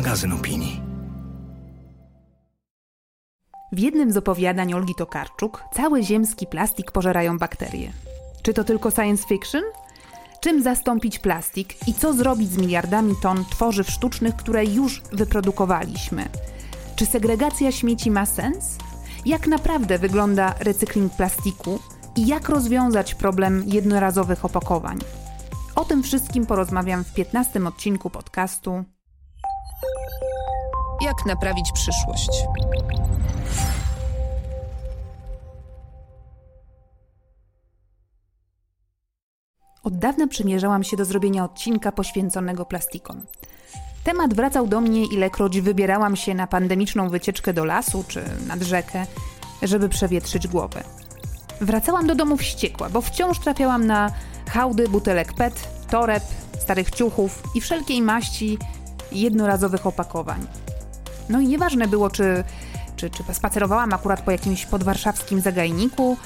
magazyn opinii. W jednym z opowiadań Olgi Tokarczuk cały ziemski plastik pożerają bakterie. Czy to tylko science fiction? Czym zastąpić plastik i co zrobić z miliardami ton tworzyw sztucznych, które już wyprodukowaliśmy? Czy segregacja śmieci ma sens? Jak naprawdę wygląda recykling plastiku i jak rozwiązać problem jednorazowych opakowań? O tym wszystkim porozmawiam w 15 odcinku podcastu Jak naprawić przyszłość? Od dawna przymierzałam się do zrobienia odcinka poświęconego plastikom. Temat wracał do mnie, ilekroć wybierałam się na pandemiczną wycieczkę do lasu czy nad rzekę, żeby przewietrzyć głowę. Wracałam do domu wściekła, bo wciąż trafiałam na hałdy butelek PET, toreb, starych ciuchów i wszelkiej maści jednorazowych opakowań. No i nieważne było, czy, czy, czy spacerowałam akurat po jakimś podwarszawskim zagajniku,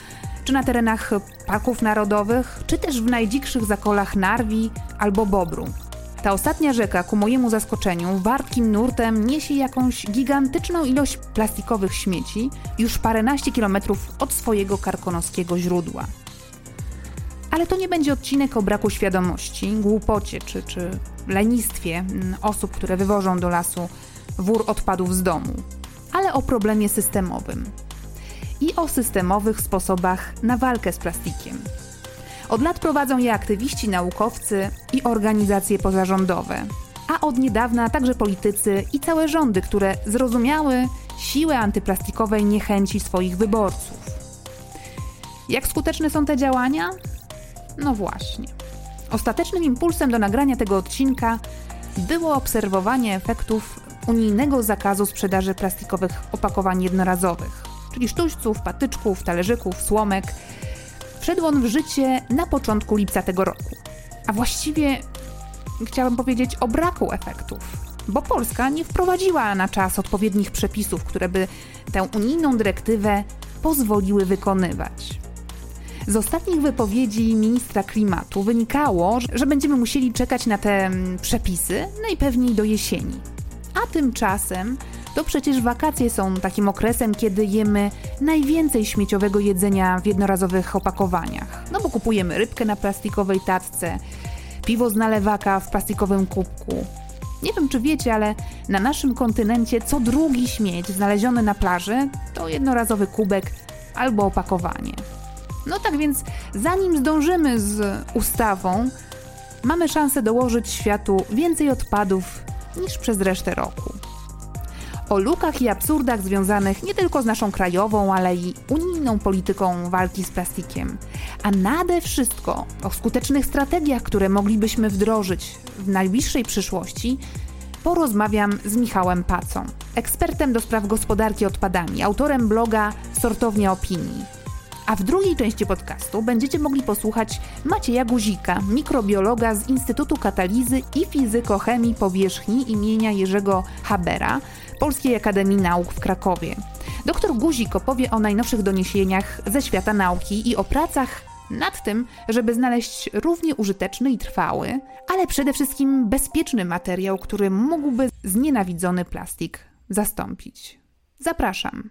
czy na terenach parków narodowych, czy też w najdzikszych zakolach Narwi albo Bobru. Ta ostatnia rzeka, ku mojemu zaskoczeniu, wartkim nurtem niesie jakąś gigantyczną ilość plastikowych śmieci już paręnaście kilometrów od swojego karkonoskiego źródła. Ale to nie będzie odcinek o braku świadomości, głupocie czy, czy lenistwie mm, osób, które wywożą do lasu wór odpadów z domu, ale o problemie systemowym i o systemowych sposobach na walkę z plastikiem. Od lat prowadzą je aktywiści, naukowcy i organizacje pozarządowe, a od niedawna także politycy i całe rządy, które zrozumiały siłę antyplastikowej niechęci swoich wyborców. Jak skuteczne są te działania? No właśnie. Ostatecznym impulsem do nagrania tego odcinka było obserwowanie efektów unijnego zakazu sprzedaży plastikowych opakowań jednorazowych, czyli sztućców, patyczków, talerzyków, słomek. Wszedł on w życie na początku lipca tego roku. A właściwie chciałabym powiedzieć o braku efektów, bo Polska nie wprowadziła na czas odpowiednich przepisów, które by tę unijną dyrektywę pozwoliły wykonywać. Z ostatnich wypowiedzi ministra klimatu wynikało, że będziemy musieli czekać na te mm, przepisy najpewniej do jesieni. A tymczasem to przecież wakacje są takim okresem, kiedy jemy najwięcej śmieciowego jedzenia w jednorazowych opakowaniach. No bo kupujemy rybkę na plastikowej tacce, piwo z nalewaka w plastikowym kubku. Nie wiem, czy wiecie, ale na naszym kontynencie co drugi śmieć znaleziony na plaży to jednorazowy kubek albo opakowanie. No tak więc, zanim zdążymy z ustawą, mamy szansę dołożyć światu więcej odpadów niż przez resztę roku. O lukach i absurdach związanych nie tylko z naszą krajową, ale i unijną polityką walki z plastikiem, a nade wszystko o skutecznych strategiach, które moglibyśmy wdrożyć w najbliższej przyszłości, porozmawiam z Michałem Pacą, ekspertem do spraw gospodarki odpadami, autorem bloga Sortownia Opinii. A w drugiej części podcastu będziecie mogli posłuchać Macieja Guzika, mikrobiologa z Instytutu Katalizy i Fizykochemii Powierzchni imienia Jerzego Habera Polskiej Akademii Nauk w Krakowie. Doktor Guzik opowie o najnowszych doniesieniach ze świata nauki i o pracach nad tym, żeby znaleźć równie użyteczny i trwały, ale przede wszystkim bezpieczny materiał, który mógłby znienawidzony plastik zastąpić. Zapraszam.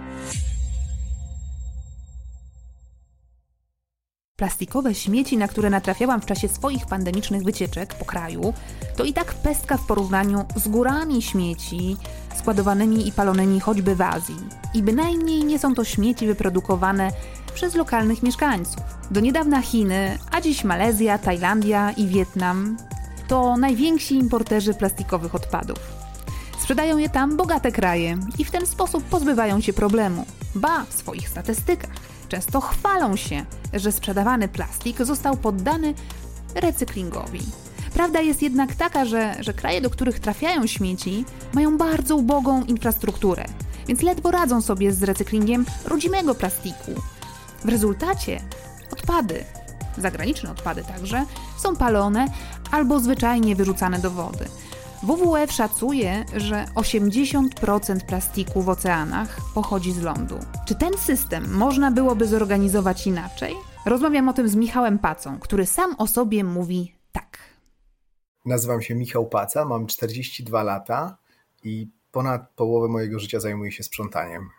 Plastikowe śmieci, na które natrafiałam w czasie swoich pandemicznych wycieczek po kraju, to i tak pestka w porównaniu z górami śmieci składowanymi i palonymi choćby w Azji. I bynajmniej nie są to śmieci wyprodukowane przez lokalnych mieszkańców. Do niedawna Chiny, a dziś Malezja, Tajlandia i Wietnam to najwięksi importerzy plastikowych odpadów. Sprzedają je tam bogate kraje i w ten sposób pozbywają się problemu. Ba, w swoich statystykach często chwalą się, że sprzedawany plastik został poddany recyklingowi. Prawda jest jednak taka, że, że kraje, do których trafiają śmieci, mają bardzo ubogą infrastrukturę, więc ledwo radzą sobie z recyklingiem rodzimego plastiku. W rezultacie odpady, zagraniczne odpady także, są palone albo zwyczajnie wyrzucane do wody. WWF szacuje, że 80% plastiku w oceanach pochodzi z lądu. Czy ten system można byłoby zorganizować inaczej? Rozmawiam o tym z Michałem Pacą, który sam o sobie mówi tak. Nazywam się Michał Paca, mam 42 lata i ponad połowę mojego życia zajmuję się sprzątaniem.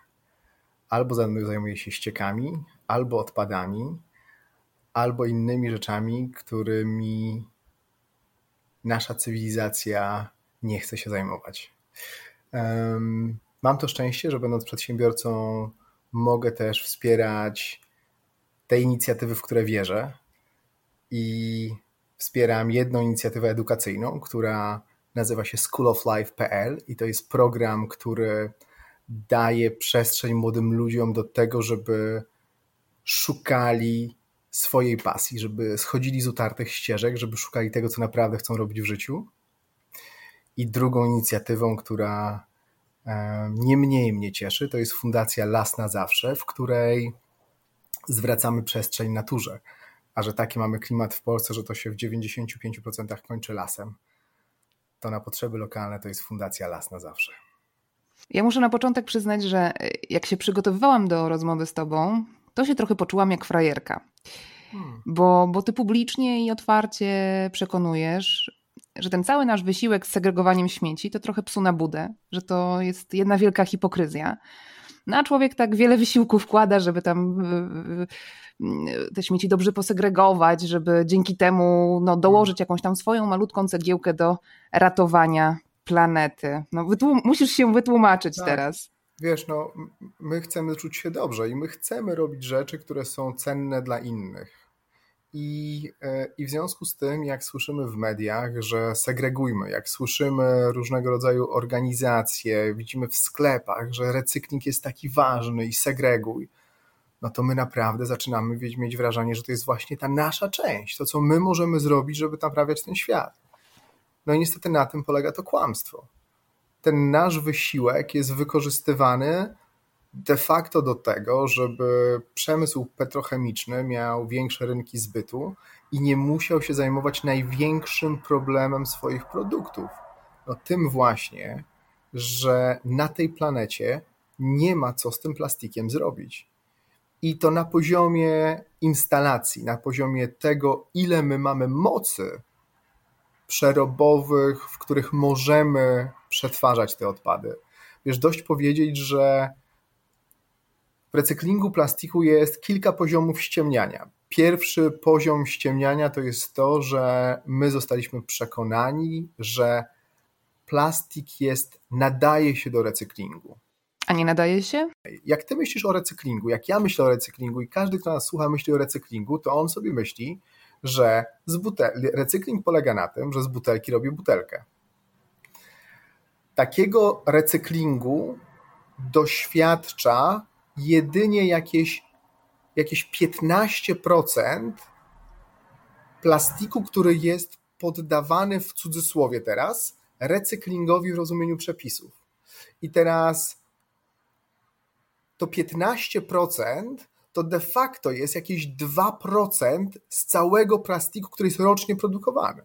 Albo zajmuję się ściekami, albo odpadami, albo innymi rzeczami, którymi nasza cywilizacja nie chce się zajmować. Mam to szczęście, że będąc przedsiębiorcą, mogę też wspierać te inicjatywy, w które wierzę. I wspieram jedną inicjatywę edukacyjną, która nazywa się schooloflife.pl i to jest program, który daje przestrzeń młodym ludziom do tego, żeby szukali swojej pasji, żeby schodzili z utartych ścieżek, żeby szukali tego, co naprawdę chcą robić w życiu. I drugą inicjatywą, która e, nie mniej mnie cieszy, to jest Fundacja Las na Zawsze, w której zwracamy przestrzeń naturze. A że taki mamy klimat w Polsce, że to się w 95% kończy lasem, to na potrzeby lokalne to jest Fundacja Las na Zawsze. Ja muszę na początek przyznać, że e, jak się przygotowywałam do rozmowy z Tobą, to się trochę poczułam jak frajerka. Hmm. Bo, bo Ty publicznie i otwarcie przekonujesz, że ten cały nasz wysiłek z segregowaniem śmieci to trochę psu na budę, że to jest jedna wielka hipokryzja. No a człowiek tak wiele wysiłku wkłada, żeby tam te śmieci dobrze posegregować, żeby dzięki temu no, dołożyć jakąś tam swoją malutką cegiełkę do ratowania planety. No, musisz się wytłumaczyć tak. teraz. Wiesz, no, my chcemy czuć się dobrze i my chcemy robić rzeczy, które są cenne dla innych. I, e, I w związku z tym, jak słyszymy w mediach, że segregujmy, jak słyszymy różnego rodzaju organizacje, widzimy w sklepach, że recykling jest taki ważny i segreguj, no to my naprawdę zaczynamy mieć wrażenie, że to jest właśnie ta nasza część, to co my możemy zrobić, żeby naprawiać ten świat. No i niestety na tym polega to kłamstwo. Ten nasz wysiłek jest wykorzystywany de facto do tego, żeby przemysł petrochemiczny miał większe rynki zbytu i nie musiał się zajmować największym problemem swoich produktów. No tym właśnie, że na tej planecie nie ma co z tym plastikiem zrobić. I to na poziomie instalacji, na poziomie tego, ile my mamy mocy przerobowych, w których możemy przetwarzać te odpady. Wiesz, dość powiedzieć, że w recyklingu plastiku jest kilka poziomów ściemniania. Pierwszy poziom ściemniania to jest to, że my zostaliśmy przekonani, że plastik jest, nadaje się do recyklingu. A nie nadaje się? Jak ty myślisz o recyklingu, jak ja myślę o recyklingu i każdy, kto nas słucha, myśli o recyklingu, to on sobie myśli, że z butel- recykling polega na tym, że z butelki robię butelkę. Takiego recyklingu doświadcza jedynie jakieś, jakieś 15% plastiku, który jest poddawany w cudzysłowie teraz recyklingowi w rozumieniu przepisów. I teraz to 15% to de facto jest jakieś 2% z całego plastiku, który jest rocznie produkowany.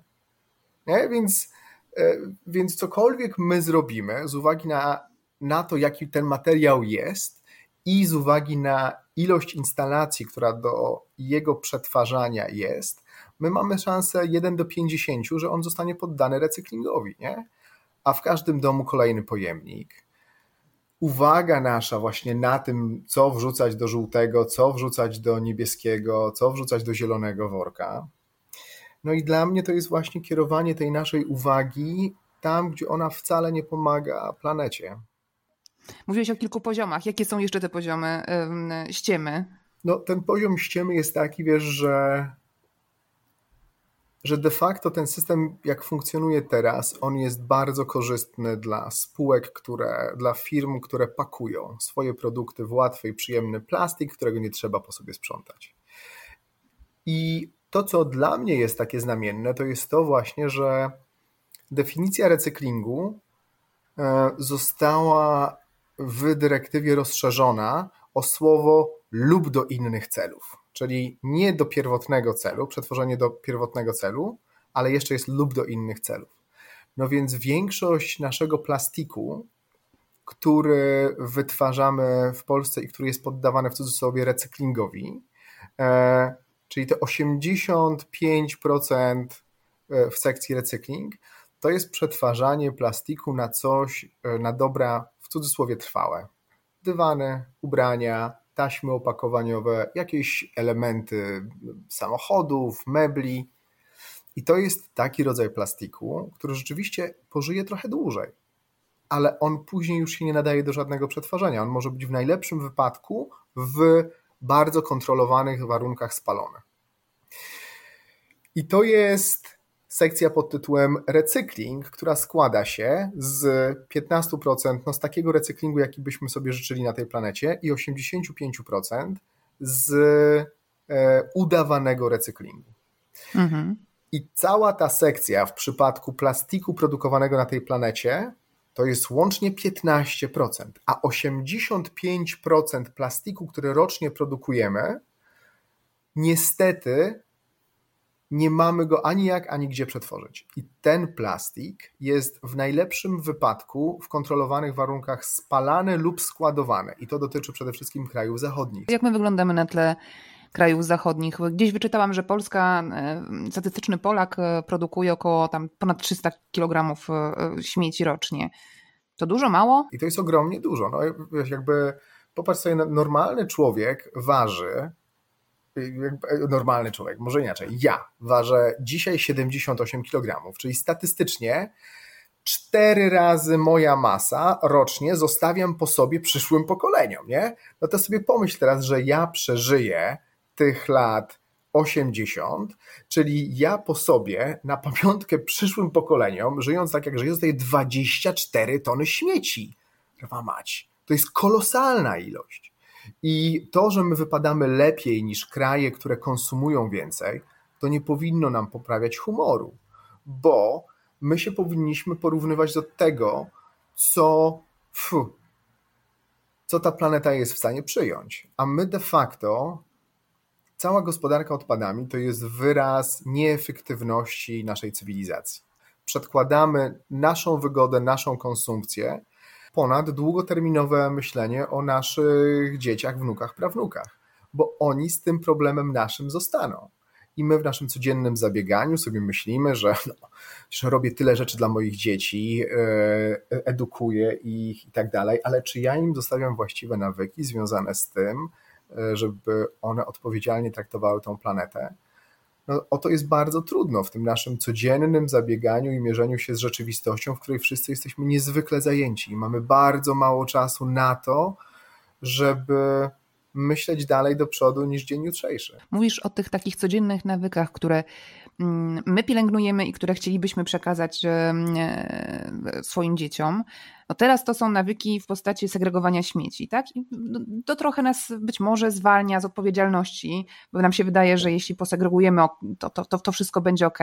Nie? Więc, e, więc cokolwiek my zrobimy, z uwagi na, na to, jaki ten materiał jest, i z uwagi na ilość instalacji, która do jego przetwarzania jest, my mamy szansę 1 do 50, że on zostanie poddany recyklingowi, nie? A w każdym domu kolejny pojemnik. uwaga nasza właśnie na tym, co wrzucać do żółtego, co wrzucać do niebieskiego, co wrzucać do zielonego worka. No i dla mnie to jest właśnie kierowanie tej naszej uwagi tam, gdzie ona wcale nie pomaga planecie. Mówiłeś o kilku poziomach. Jakie są jeszcze te poziomy ściemy? No, ten poziom ściemy jest taki, wiesz, że, że de facto ten system, jak funkcjonuje teraz, on jest bardzo korzystny dla spółek, które, dla firm, które pakują swoje produkty w łatwy i przyjemny plastik, którego nie trzeba po sobie sprzątać. I to, co dla mnie jest takie znamienne, to jest to właśnie, że definicja recyklingu e, została w dyrektywie rozszerzona o słowo lub do innych celów, czyli nie do pierwotnego celu, przetworzenie do pierwotnego celu, ale jeszcze jest lub do innych celów. No więc większość naszego plastiku, który wytwarzamy w Polsce i który jest poddawany w cudzysłowie recyklingowi, e, czyli te 85% e, w sekcji recykling, to jest przetwarzanie plastiku na coś, e, na dobra w cudzysłowie trwałe. Dywany, ubrania, taśmy opakowaniowe, jakieś elementy samochodów, mebli. I to jest taki rodzaj plastiku, który rzeczywiście pożyje trochę dłużej, ale on później już się nie nadaje do żadnego przetwarzania. On może być w najlepszym wypadku w bardzo kontrolowanych warunkach spalony. I to jest sekcja pod tytułem recykling, która składa się z 15% no z takiego recyklingu, jaki byśmy sobie życzyli na tej planecie i 85% z e, udawanego recyklingu. Mhm. I cała ta sekcja w przypadku plastiku produkowanego na tej planecie to jest łącznie 15%, a 85% plastiku, który rocznie produkujemy, niestety nie mamy go ani jak, ani gdzie przetworzyć. I ten plastik jest w najlepszym wypadku w kontrolowanych warunkach spalany lub składowany. I to dotyczy przede wszystkim krajów zachodnich. Jak my wyglądamy na tle krajów zachodnich? Gdzieś wyczytałam, że Polska, e, statystyczny Polak e, produkuje około tam ponad 300 kg e, śmieci rocznie. To dużo, mało? I to jest ogromnie dużo. No, jakby popatrz sobie, normalny człowiek waży normalny człowiek, może inaczej, ja ważę dzisiaj 78 kg, czyli statystycznie cztery razy moja masa rocznie zostawiam po sobie przyszłym pokoleniom, nie? No to sobie pomyśl teraz, że ja przeżyję tych lat 80, czyli ja po sobie na pamiątkę przyszłym pokoleniom, żyjąc tak jak żyję, zostaje 24 tony śmieci. Rwa mać. To jest kolosalna ilość. I to, że my wypadamy lepiej niż kraje, które konsumują więcej, to nie powinno nam poprawiać humoru, bo my się powinniśmy porównywać do tego, co, fu, co ta planeta jest w stanie przyjąć. A my de facto, cała gospodarka odpadami to jest wyraz nieefektywności naszej cywilizacji. Przedkładamy naszą wygodę, naszą konsumpcję ponad długoterminowe myślenie o naszych dzieciach, wnukach, prawnukach, bo oni z tym problemem naszym zostaną. I my w naszym codziennym zabieganiu sobie myślimy, że, no, że robię tyle rzeczy dla moich dzieci, e, edukuję ich i tak dalej, ale czy ja im zostawiam właściwe nawyki związane z tym, e, żeby one odpowiedzialnie traktowały tą planetę? No, o to jest bardzo trudno w tym naszym codziennym zabieganiu i mierzeniu się z rzeczywistością, w której wszyscy jesteśmy niezwykle zajęci i mamy bardzo mało czasu na to, żeby myśleć dalej do przodu niż dzień jutrzejszy. Mówisz o tych takich codziennych nawykach, które my pielęgnujemy i które chcielibyśmy przekazać e, swoim dzieciom. No teraz to są nawyki w postaci segregowania śmieci, tak? I to trochę nas być może zwalnia z odpowiedzialności, bo nam się wydaje, że jeśli posegregujemy, to, to, to, to wszystko będzie ok.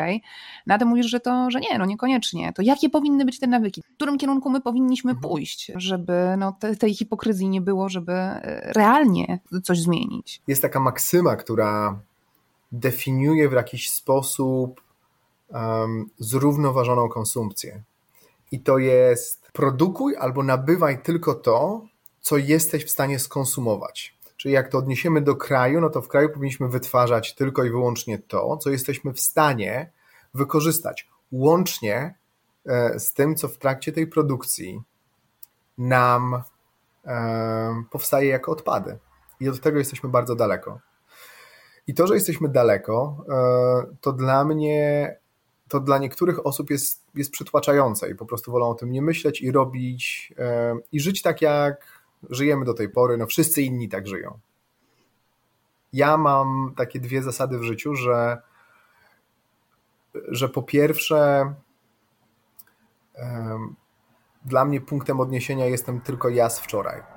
No ale mówisz, że to, że nie, no niekoniecznie. To jakie powinny być te nawyki? W którym kierunku my powinniśmy mhm. pójść, żeby no, te, tej hipokryzji nie było, żeby e, realnie coś zmienić? Jest taka maksyma, która definiuje w jakiś sposób um, zrównoważoną konsumpcję. I to jest produkuj albo nabywaj tylko to, co jesteś w stanie skonsumować. Czyli jak to odniesiemy do kraju, no to w kraju powinniśmy wytwarzać tylko i wyłącznie to, co jesteśmy w stanie wykorzystać, łącznie e, z tym, co w trakcie tej produkcji nam powstaje jako odpady. I od tego jesteśmy bardzo daleko. I to, że jesteśmy daleko, to dla mnie, to dla niektórych osób jest, jest przytłaczające i po prostu wolą o tym nie myśleć i robić i żyć tak, jak żyjemy do tej pory. No wszyscy inni tak żyją. Ja mam takie dwie zasady w życiu, że, że po pierwsze, dla mnie punktem odniesienia jestem tylko ja z wczoraj.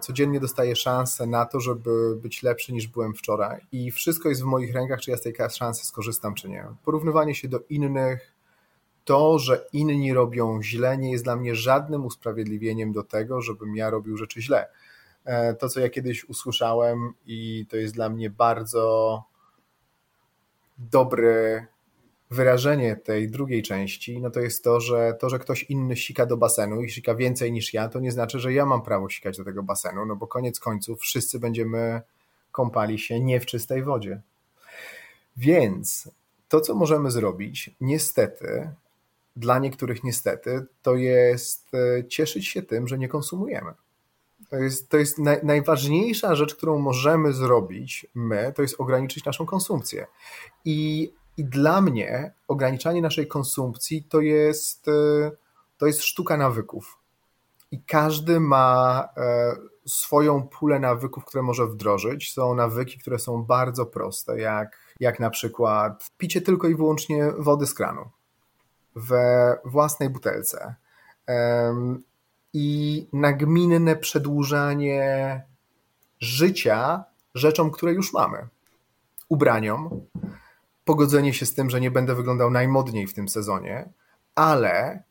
Codziennie dostaję szansę na to, żeby być lepszy niż byłem wczoraj i wszystko jest w moich rękach, czy ja z tej szansy skorzystam, czy nie. Porównywanie się do innych, to, że inni robią źle, nie jest dla mnie żadnym usprawiedliwieniem do tego, żebym ja robił rzeczy źle. E, to, co ja kiedyś usłyszałem, i to jest dla mnie bardzo dobre wyrażenie tej drugiej części, no to jest to, że to, że ktoś inny sika do basenu i sika więcej niż ja, to nie znaczy, że ja mam prawo sikać do tego basenu, no bo koniec końców wszyscy będziemy kąpali się nie w czystej wodzie. Więc to, co możemy zrobić, niestety, dla niektórych niestety, to jest e, cieszyć się tym, że nie konsumujemy. To jest, to jest naj, najważniejsza rzecz, którą możemy zrobić my, to jest ograniczyć naszą konsumpcję. I, I dla mnie ograniczanie naszej konsumpcji to jest, e, to jest sztuka nawyków. I każdy ma e, swoją pulę nawyków, które może wdrożyć. Są nawyki, które są bardzo proste, jak, jak na przykład picie tylko i wyłącznie wody z kranu we własnej butelce i nagminne przedłużanie życia rzeczom, które już mamy. Ubraniom, pogodzenie się z tym, że nie będę wyglądał najmodniej w tym sezonie, ale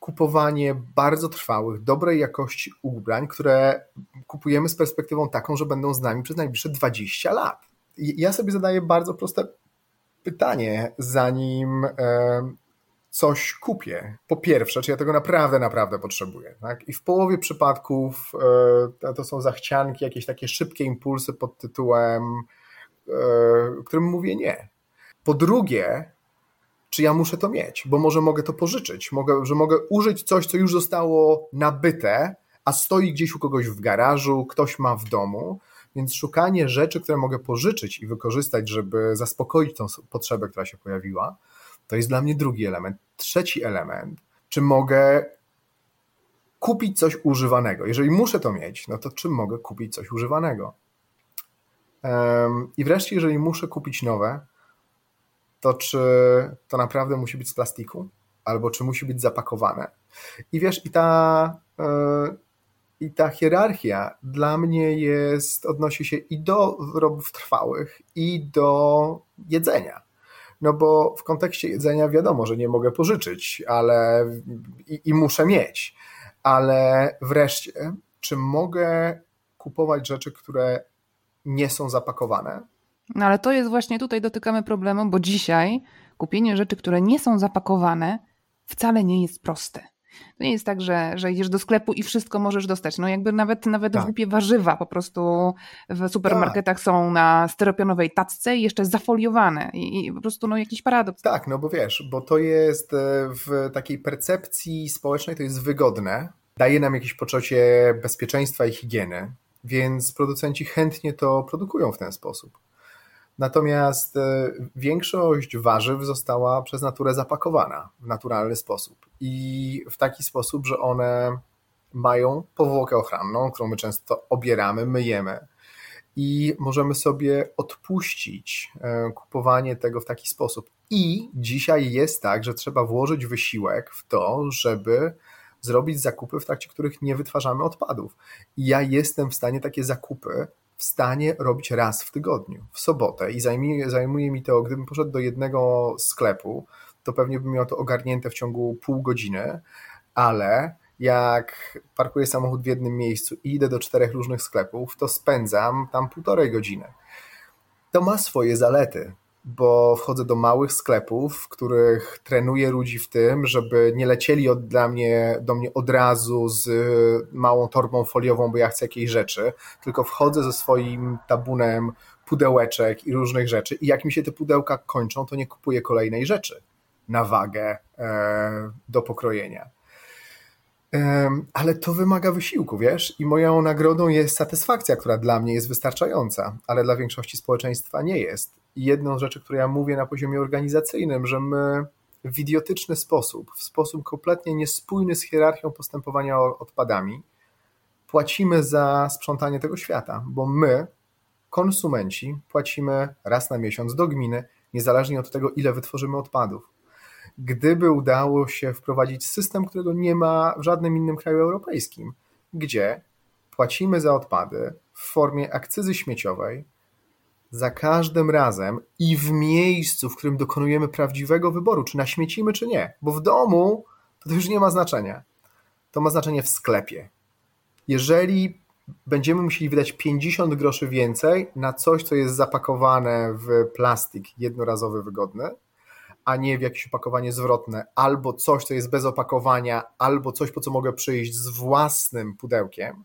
kupowanie bardzo trwałych, dobrej jakości ubrań, które kupujemy z perspektywą taką, że będą z nami przez najbliższe 20 lat. Ja sobie zadaję bardzo proste pytanie, zanim coś kupię, po pierwsze, czy ja tego naprawdę, naprawdę potrzebuję. Tak? I w połowie przypadków e, to są zachcianki, jakieś takie szybkie impulsy pod tytułem, e, którym mówię nie. Po drugie, czy ja muszę to mieć, bo może mogę to pożyczyć, mogę, że mogę użyć coś, co już zostało nabyte, a stoi gdzieś u kogoś w garażu, ktoś ma w domu, więc szukanie rzeczy, które mogę pożyczyć i wykorzystać, żeby zaspokoić tą potrzebę, która się pojawiła, to jest dla mnie drugi element. Trzeci element, czy mogę kupić coś używanego? Jeżeli muszę to mieć, no to czy mogę kupić coś używanego? I wreszcie, jeżeli muszę kupić nowe, to czy to naprawdę musi być z plastiku? Albo czy musi być zapakowane? I wiesz, i ta, e, i ta hierarchia dla mnie jest, odnosi się i do wyrobów trwałych, i do jedzenia. No bo w kontekście jedzenia wiadomo, że nie mogę pożyczyć, ale i, i muszę mieć. Ale wreszcie, czy mogę kupować rzeczy, które nie są zapakowane? No ale to jest właśnie tutaj dotykamy problemu, bo dzisiaj kupienie rzeczy, które nie są zapakowane, wcale nie jest proste. To nie jest tak, że, że idziesz do sklepu i wszystko możesz dostać. No jakby nawet, nawet tak. głupie warzywa po prostu w supermarketach tak. są na styropianowej tacce i jeszcze zafoliowane i, i po prostu no jakiś paradoks. Tak, no bo wiesz, bo to jest e, w takiej percepcji społecznej to jest wygodne, daje nam jakieś poczucie bezpieczeństwa i higieny, więc producenci chętnie to produkują w ten sposób. Natomiast e, większość warzyw została przez naturę zapakowana w naturalny sposób i w taki sposób, że one mają powłokę ochranną, którą my często obieramy, myjemy i możemy sobie odpuścić e, kupowanie tego w taki sposób. I dzisiaj jest tak, że trzeba włożyć wysiłek w to, żeby zrobić zakupy, w trakcie których nie wytwarzamy odpadów. I ja jestem w stanie takie zakupy w stanie robić raz w tygodniu, w sobotę. I zajmuje, zajmuje mi to, gdybym poszedł do jednego sklepu, to pewnie bym miał to ogarnięte w ciągu pół godziny, ale jak parkuję samochód w jednym miejscu i idę do czterech różnych sklepów, to spędzam tam półtorej godziny. To ma swoje zalety bo wchodzę do małych sklepów, w których trenuję ludzi w tym, żeby nie lecieli od, dla mnie, do mnie od razu z małą torbą foliową, bo ja chcę jakiejś rzeczy, tylko wchodzę ze swoim tabunem pudełeczek i różnych rzeczy i jak mi się te pudełka kończą, to nie kupuję kolejnej rzeczy na wagę e, do pokrojenia. ale to wymaga wysiłku, wiesz? I moją nagrodą jest satysfakcja, która dla mnie jest wystarczająca, ale dla większości społeczeństwa nie jest. Jedną z rzeczy, które ja mówię na poziomie organizacyjnym, że my w idiotyczny sposób, w sposób kompletnie niespójny z hierarchią postępowania odpadami, płacimy za sprzątanie tego świata, bo my, konsumenci, płacimy raz na miesiąc do gminy, niezależnie od tego, ile wytworzymy odpadów. Gdyby udało się wprowadzić system, którego nie ma w żadnym innym kraju europejskim, gdzie płacimy za odpady w formie akcyzy śmieciowej, za każdym razem i w miejscu, w którym dokonujemy prawdziwego wyboru, czy naśmiecimy, czy nie. Bo w domu to, już nie ma znaczenia. To ma znaczenie w sklepie. Jeżeli będziemy musieli wydać 50 groszy więcej na coś, co jest zapakowane w plastik jednorazowy, wygodny, a nie w jakieś opakowanie zwrotne, albo coś, co jest bez opakowania, albo coś, po co mogę przyjść z własnym pudełkiem,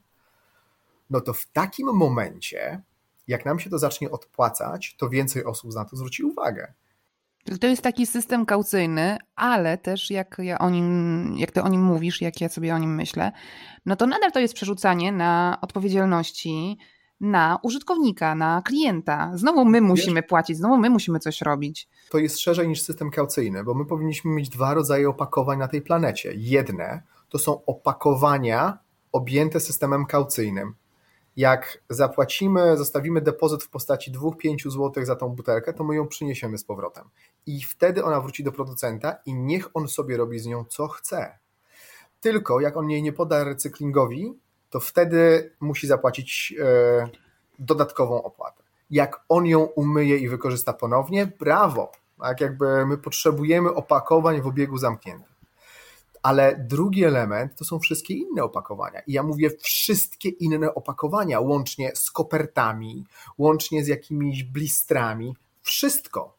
no to w takim momencie jak nam się to zacznie odpłacać, to więcej osób na to zwróci uwagę. To jest taki system kaucyjny, ale też jak, ja o nim, jak ty o nim mówisz, jak ja sobie o nim myślę, no to nadal to jest przerzucanie na odpowiedzialności na użytkownika, na klienta. Znowu my musimy płacić, znowu my musimy coś robić. To jest szerzej niż system kaucyjny, bo my powinniśmy mieć dwa rodzaje opakowań na tej planecie. Jedne to są opakowania objęte systemem kaucyjnym jak zapłacimy, zostawimy depozyt w postaci 2-5 zł za tą butelkę, to my ją przyniesiemy z powrotem. I wtedy ona wróci do producenta i niech on sobie robi z nią co chce. Tylko jak on jej nie poda recyklingowi, to wtedy musi zapłacić e, dodatkową opłatę. Jak on ją umyje i wykorzysta ponownie, brawo. Tak jakby my potrzebujemy opakowań w obiegu zamkniętym. Ale drugi element to są wszystkie inne opakowania. I ja mówię wszystkie inne opakowania, łącznie z kopertami, łącznie z jakimiś blistrami. Wszystko.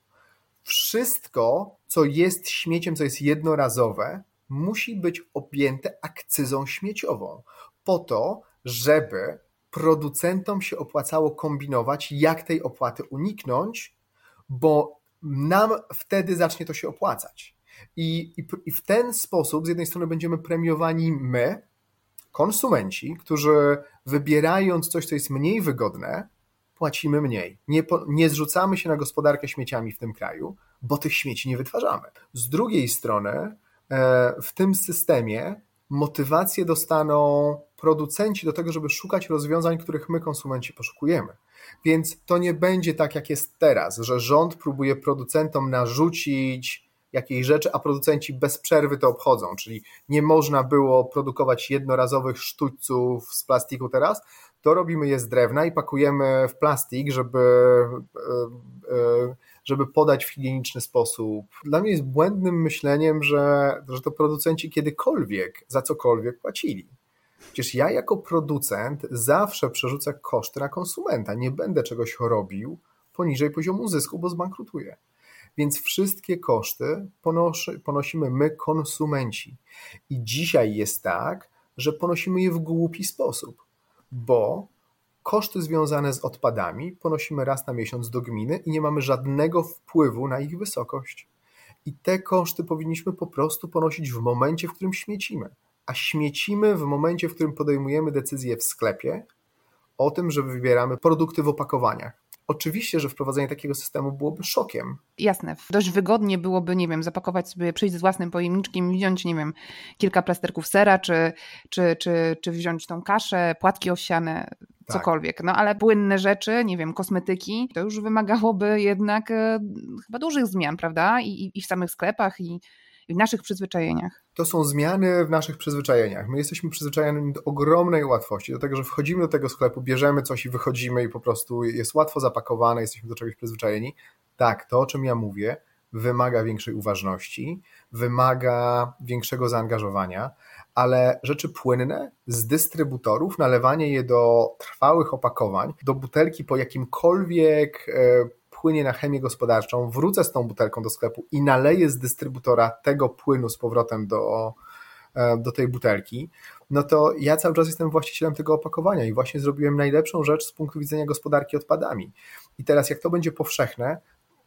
Wszystko, co jest śmieciem, co jest jednorazowe, musi być objęte akcyzą śmieciową. Po to, żeby producentom się opłacało kombinować, jak tej opłaty uniknąć, bo nam wtedy zacznie to się opłacać. I, i, I w ten sposób z jednej strony będziemy premiowani my, konsumenci, którzy wybierając coś, co jest mniej wygodne, płacimy mniej. Nie, nie zrzucamy się na gospodarkę śmieciami w tym kraju, bo tych śmieci nie wytwarzamy. Z drugiej strony, e, w tym systemie motywację dostaną producenci do tego, żeby szukać rozwiązań, których my, konsumenci, poszukujemy. Więc to nie będzie tak, jak jest teraz, że rząd próbuje producentom narzucić jakiejś rzeczy, a producenci bez przerwy to obchodzą, czyli nie można było produkować jednorazowych sztućców z plastiku teraz, to robimy je z drewna i pakujemy w plastik, żeby, e, e, żeby podać w higieniczny sposób. Dla mnie jest błędnym myśleniem, że, że to producenci kiedykolwiek za cokolwiek płacili. Przecież ja jako producent zawsze przerzucę koszty na konsumenta. Nie będę czegoś robił poniżej poziomu zysku, bo zbankrutuję. Więc wszystkie koszty ponosimy my, konsumenci. I dzisiaj jest tak, że ponosimy je w głupi sposób, bo koszty związane z odpadami ponosimy raz na miesiąc do gminy i nie mamy żadnego wpływu na ich wysokość. I te koszty powinniśmy po prostu ponosić w momencie, w którym śmiecimy. A śmiecimy w momencie, w którym podejmujemy decyzję w sklepie o tym, że wybieramy produkty w opakowaniach. Oczywiście, że wprowadzenie takiego systemu byłoby szokiem. Jasne. Dość wygodnie byłoby, nie wiem, zapakować sobie, przyjść z własnym pojemniczkiem, wziąć, nie wiem, kilka plasterków sera, czy, czy, czy, czy wziąć tą kaszę, płatki owsiane, tak. cokolwiek. No ale płynne rzeczy, nie wiem, kosmetyki, to już wymagałoby jednak e, chyba dużych zmian, prawda? I, i w samych sklepach, i, w naszych przyzwyczajeniach? To są zmiany w naszych przyzwyczajeniach. My jesteśmy przyzwyczajeni do ogromnej łatwości, do tego, że wchodzimy do tego sklepu, bierzemy coś i wychodzimy i po prostu jest łatwo zapakowane, jesteśmy do czegoś przyzwyczajeni. Tak, to o czym ja mówię, wymaga większej uważności, wymaga większego zaangażowania, ale rzeczy płynne z dystrybutorów, nalewanie je do trwałych opakowań, do butelki po jakimkolwiek e, płynie na chemię gospodarczą, wrócę z tą butelką do sklepu i naleję z dystrybutora tego płynu z powrotem do, e, do tej butelki, no to ja cały czas jestem właścicielem tego opakowania i właśnie zrobiłem najlepszą rzecz z punktu widzenia gospodarki odpadami. I teraz, jak to będzie powszechne,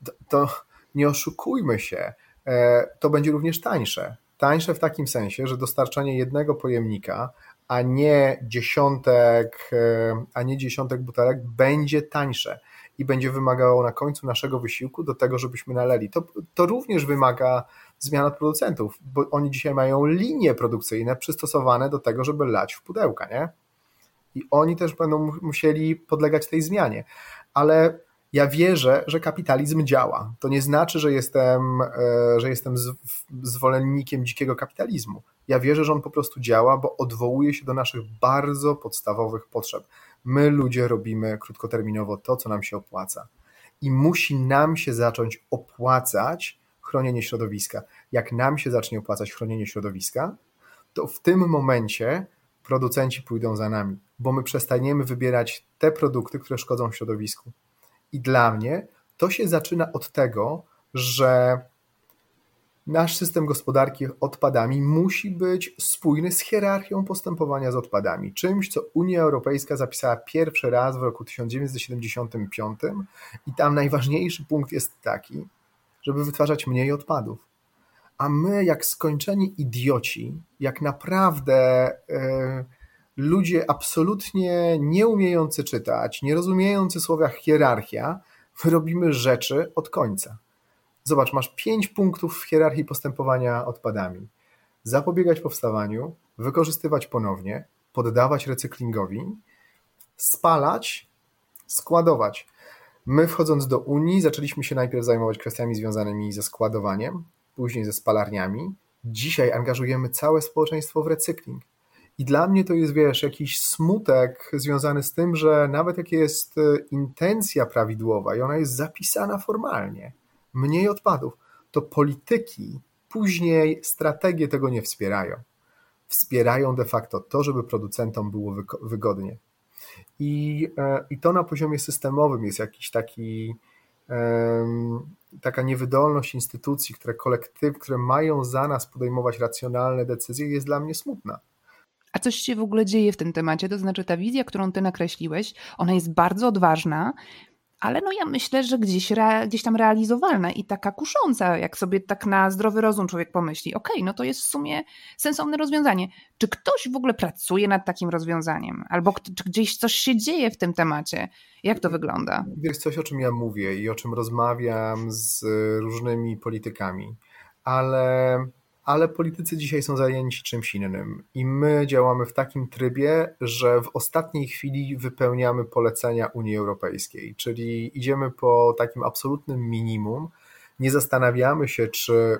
to, to nie oszukujmy się, e, to będzie również tańsze Tańsze w takim sensie, że dostarczanie jednego pojemnika, a nie dziesiątek, e, a nie dziesiątek butelek będzie tańsze i będzie wymagało na końcu naszego wysiłku do tego, żebyśmy naleli. To, to również wymaga zmian od producentów, bo oni dzisiaj mają linie produkcyjne przystosowane do tego, żeby lać w pudełka, nie? I oni też będą musieli podlegać tej zmianie. Ale ja wierzę, że kapitalizm działa. To nie znaczy, że jestem, e, że jestem zwolennikiem dzikiego kapitalizmu. Ja wierzę, że on po prostu działa, bo odwołuje się do naszych bardzo podstawowych potrzeb. My, ludzie, robimy krótkoterminowo to, co nam się opłaca. I musi nam się zacząć opłacać chronienie środowiska. Jak nam się zacznie opłacać chronienie środowiska, to w tym momencie producenci pójdą za nami, bo my przestaniemy wybierać te produkty, które szkodzą środowisku. I dla mnie to się zaczyna od tego, że nasz system gospodarki odpadami musi być spójny z hierarchią postępowania z odpadami. Czymś, co Unia Europejska zapisała pierwszy raz w roku 1975 i tam najważniejszy punkt jest taki, żeby wytwarzać mniej odpadów. A my, jak skończeni idioci, jak naprawdę yy, ludzie absolutnie nie umiejący czytać, nie rozumiejący słowa hierarchia, my robimy rzeczy od końca. Zobacz, masz pięć punktów w hierarchii postępowania odpadami. Zapobiegać powstawaniu, wykorzystywać ponownie, poddawać recyklingowi, spalać, składować. My wchodząc do Unii zaczęliśmy się najpierw zajmować kwestiami związanymi ze składowaniem, później ze spalarniami. Dzisiaj angażujemy całe społeczeństwo w recykling. I dla mnie to jest, wiesz, jakiś smutek związany z tym, że nawet jak jest e, intencja prawidłowa i ona jest zapisana formalnie, mniej odpadów, to polityki później strategie tego nie wspierają. Wspierają de facto to, żeby producentom było wygodnie. I, e, i to na poziomie systemowym jest jakiś taki taka niewydolność instytucji, które kolektyw, które mają za nas podejmować racjonalne decyzje, jest dla mnie smutna. A coś się w ogóle dzieje w tym temacie? To znaczy, ta wizja, którą ty nakreśliłeś, ona jest bardzo odważna, ale no ja myślę, że gdzieś, re, gdzieś tam realizowalna i taka kusząca, jak sobie tak na zdrowy rozum człowiek pomyśli, okej, okay, no to jest w sumie sensowne rozwiązanie. Czy ktoś w ogóle pracuje nad takim rozwiązaniem? Albo czy gdzieś coś się dzieje w tym temacie? Jak to wygląda? Wiesz, coś o czym ja mówię i o czym rozmawiam z różnymi politykami, ale ale politycy dzisiaj są zajęci czymś innym. I my działamy w takim trybie, że w ostatniej chwili wypełniamy polecenia Unii Europejskiej, czyli idziemy po takim absolutnym minimum, nie zastanawiamy się, czy,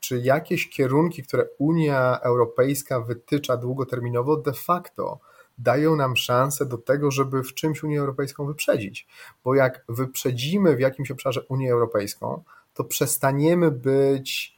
czy jakieś kierunki, które Unia Europejska wytycza długoterminowo, de facto dają nam szansę do tego, żeby w czymś Unię Europejską wyprzedzić. Bo jak wyprzedzimy w jakimś obszarze Unię Europejską, to przestaniemy być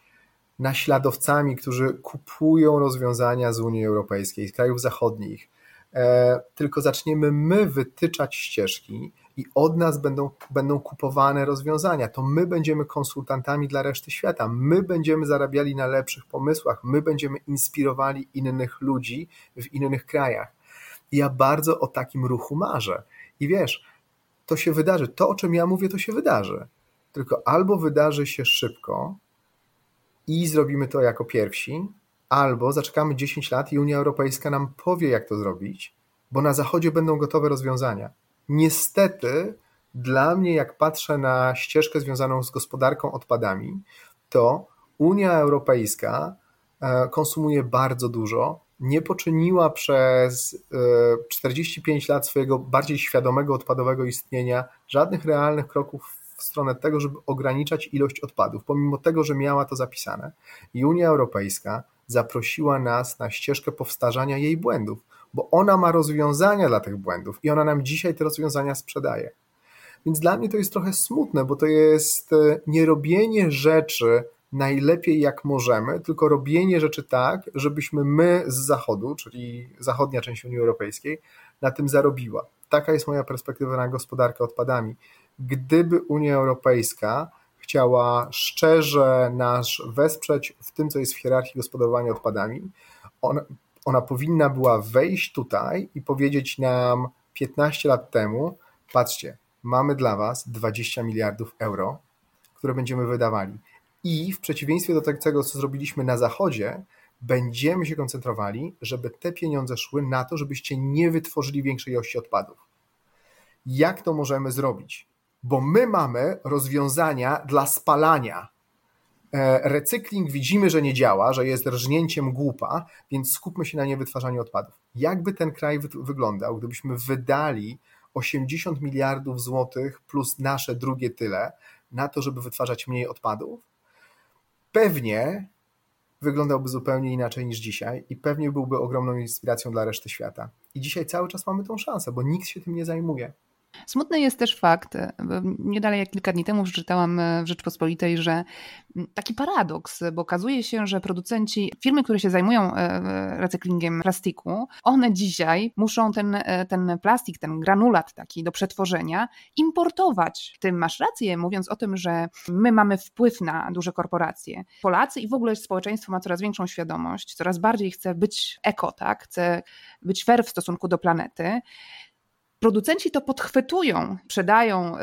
naśladowcami, którzy kupują rozwiązania z Unii Europejskiej, z krajów zachodnich, e, tylko zaczniemy my wytyczać ścieżki i od nas będą, będą kupowane rozwiązania. To my będziemy konsultantami dla reszty świata, my będziemy zarabiali na lepszych pomysłach, my będziemy inspirowali innych ludzi w innych krajach. I ja bardzo o takim ruchu marzę. I wiesz, to się wydarzy. To, o czym ja mówię, to się wydarzy. Tylko albo wydarzy się szybko, i zrobimy to jako pierwsi, albo zaczekamy 10 lat i Unia Europejska nam powie, jak to zrobić, bo na Zachodzie będą gotowe rozwiązania. Niestety, dla mnie, jak patrzę na ścieżkę związaną z gospodarką odpadami, to Unia Europejska e, konsumuje bardzo dużo, nie poczyniła przez 45 e, lat swojego bardziej świadomego odpadowego istnienia żadnych realnych kroków w stronę tego, żeby ograniczać ilość odpadów, pomimo tego, że miała to zapisane. I Unia Europejska zaprosiła nas na ścieżkę powtarzania jej błędów, bo ona ma rozwiązania dla tych błędów i ona nam dzisiaj te rozwiązania sprzedaje. Więc dla mnie to jest trochę smutne, bo to jest e, nie robienie rzeczy najlepiej jak możemy, tylko robienie rzeczy tak, żebyśmy my z Zachodu, czyli zachodnia część Unii Europejskiej, na tym zarobiła. Taka jest moja perspektywa na gospodarkę odpadami gdyby Unia Europejska chciała szczerze nas wesprzeć w tym, co jest w hierarchii gospodarowania odpadami, ona, ona powinna była wejść tutaj i powiedzieć nam 15 lat temu: patrzcie, mamy dla Was 20 miliardów euro, które będziemy wydawali. I w przeciwieństwie do tego, co zrobiliśmy na Zachodzie, będziemy się koncentrowali, żeby te pieniądze szły na to, żebyście nie wytworzyli większej ilości odpadów. Jak to możemy zrobić? Bo my mamy rozwiązania dla spalania. E, recykling widzimy, że nie działa, że jest rżnięciem głupa, więc skupmy się na niewytwarzaniu odpadów. Jakby ten kraj wyglądał, gdybyśmy wydali 80 miliardów złotych plus nasze drugie tyle na to, żeby wytwarzać mniej odpadów? Pewnie wyglądałby zupełnie inaczej niż dzisiaj i pewnie byłby ogromną inspiracją dla reszty świata. I dzisiaj cały czas mamy tą szansę, bo nikt się tym nie zajmuje. Smutny jest też fakt, e, nie dalej jak kilka dni temu przeczytałam e, w Rzeczpospolitej, że taki paradoks, bo okazuje się, że producenci, firmy, które się zajmują e, recyklingiem plastiku, one dzisiaj muszą ten, ten plastik, ten granulat taki do przetworzenia importować. Ty masz rację, mówiąc o tym, że my mamy wpływ na duże korporacje. Polacy i w ogóle społeczeństwo ma coraz większą świadomość, coraz bardziej chce być eko, tak? chce być fair w stosunku do planety. Producenci to podchwytują, sprzedają, y,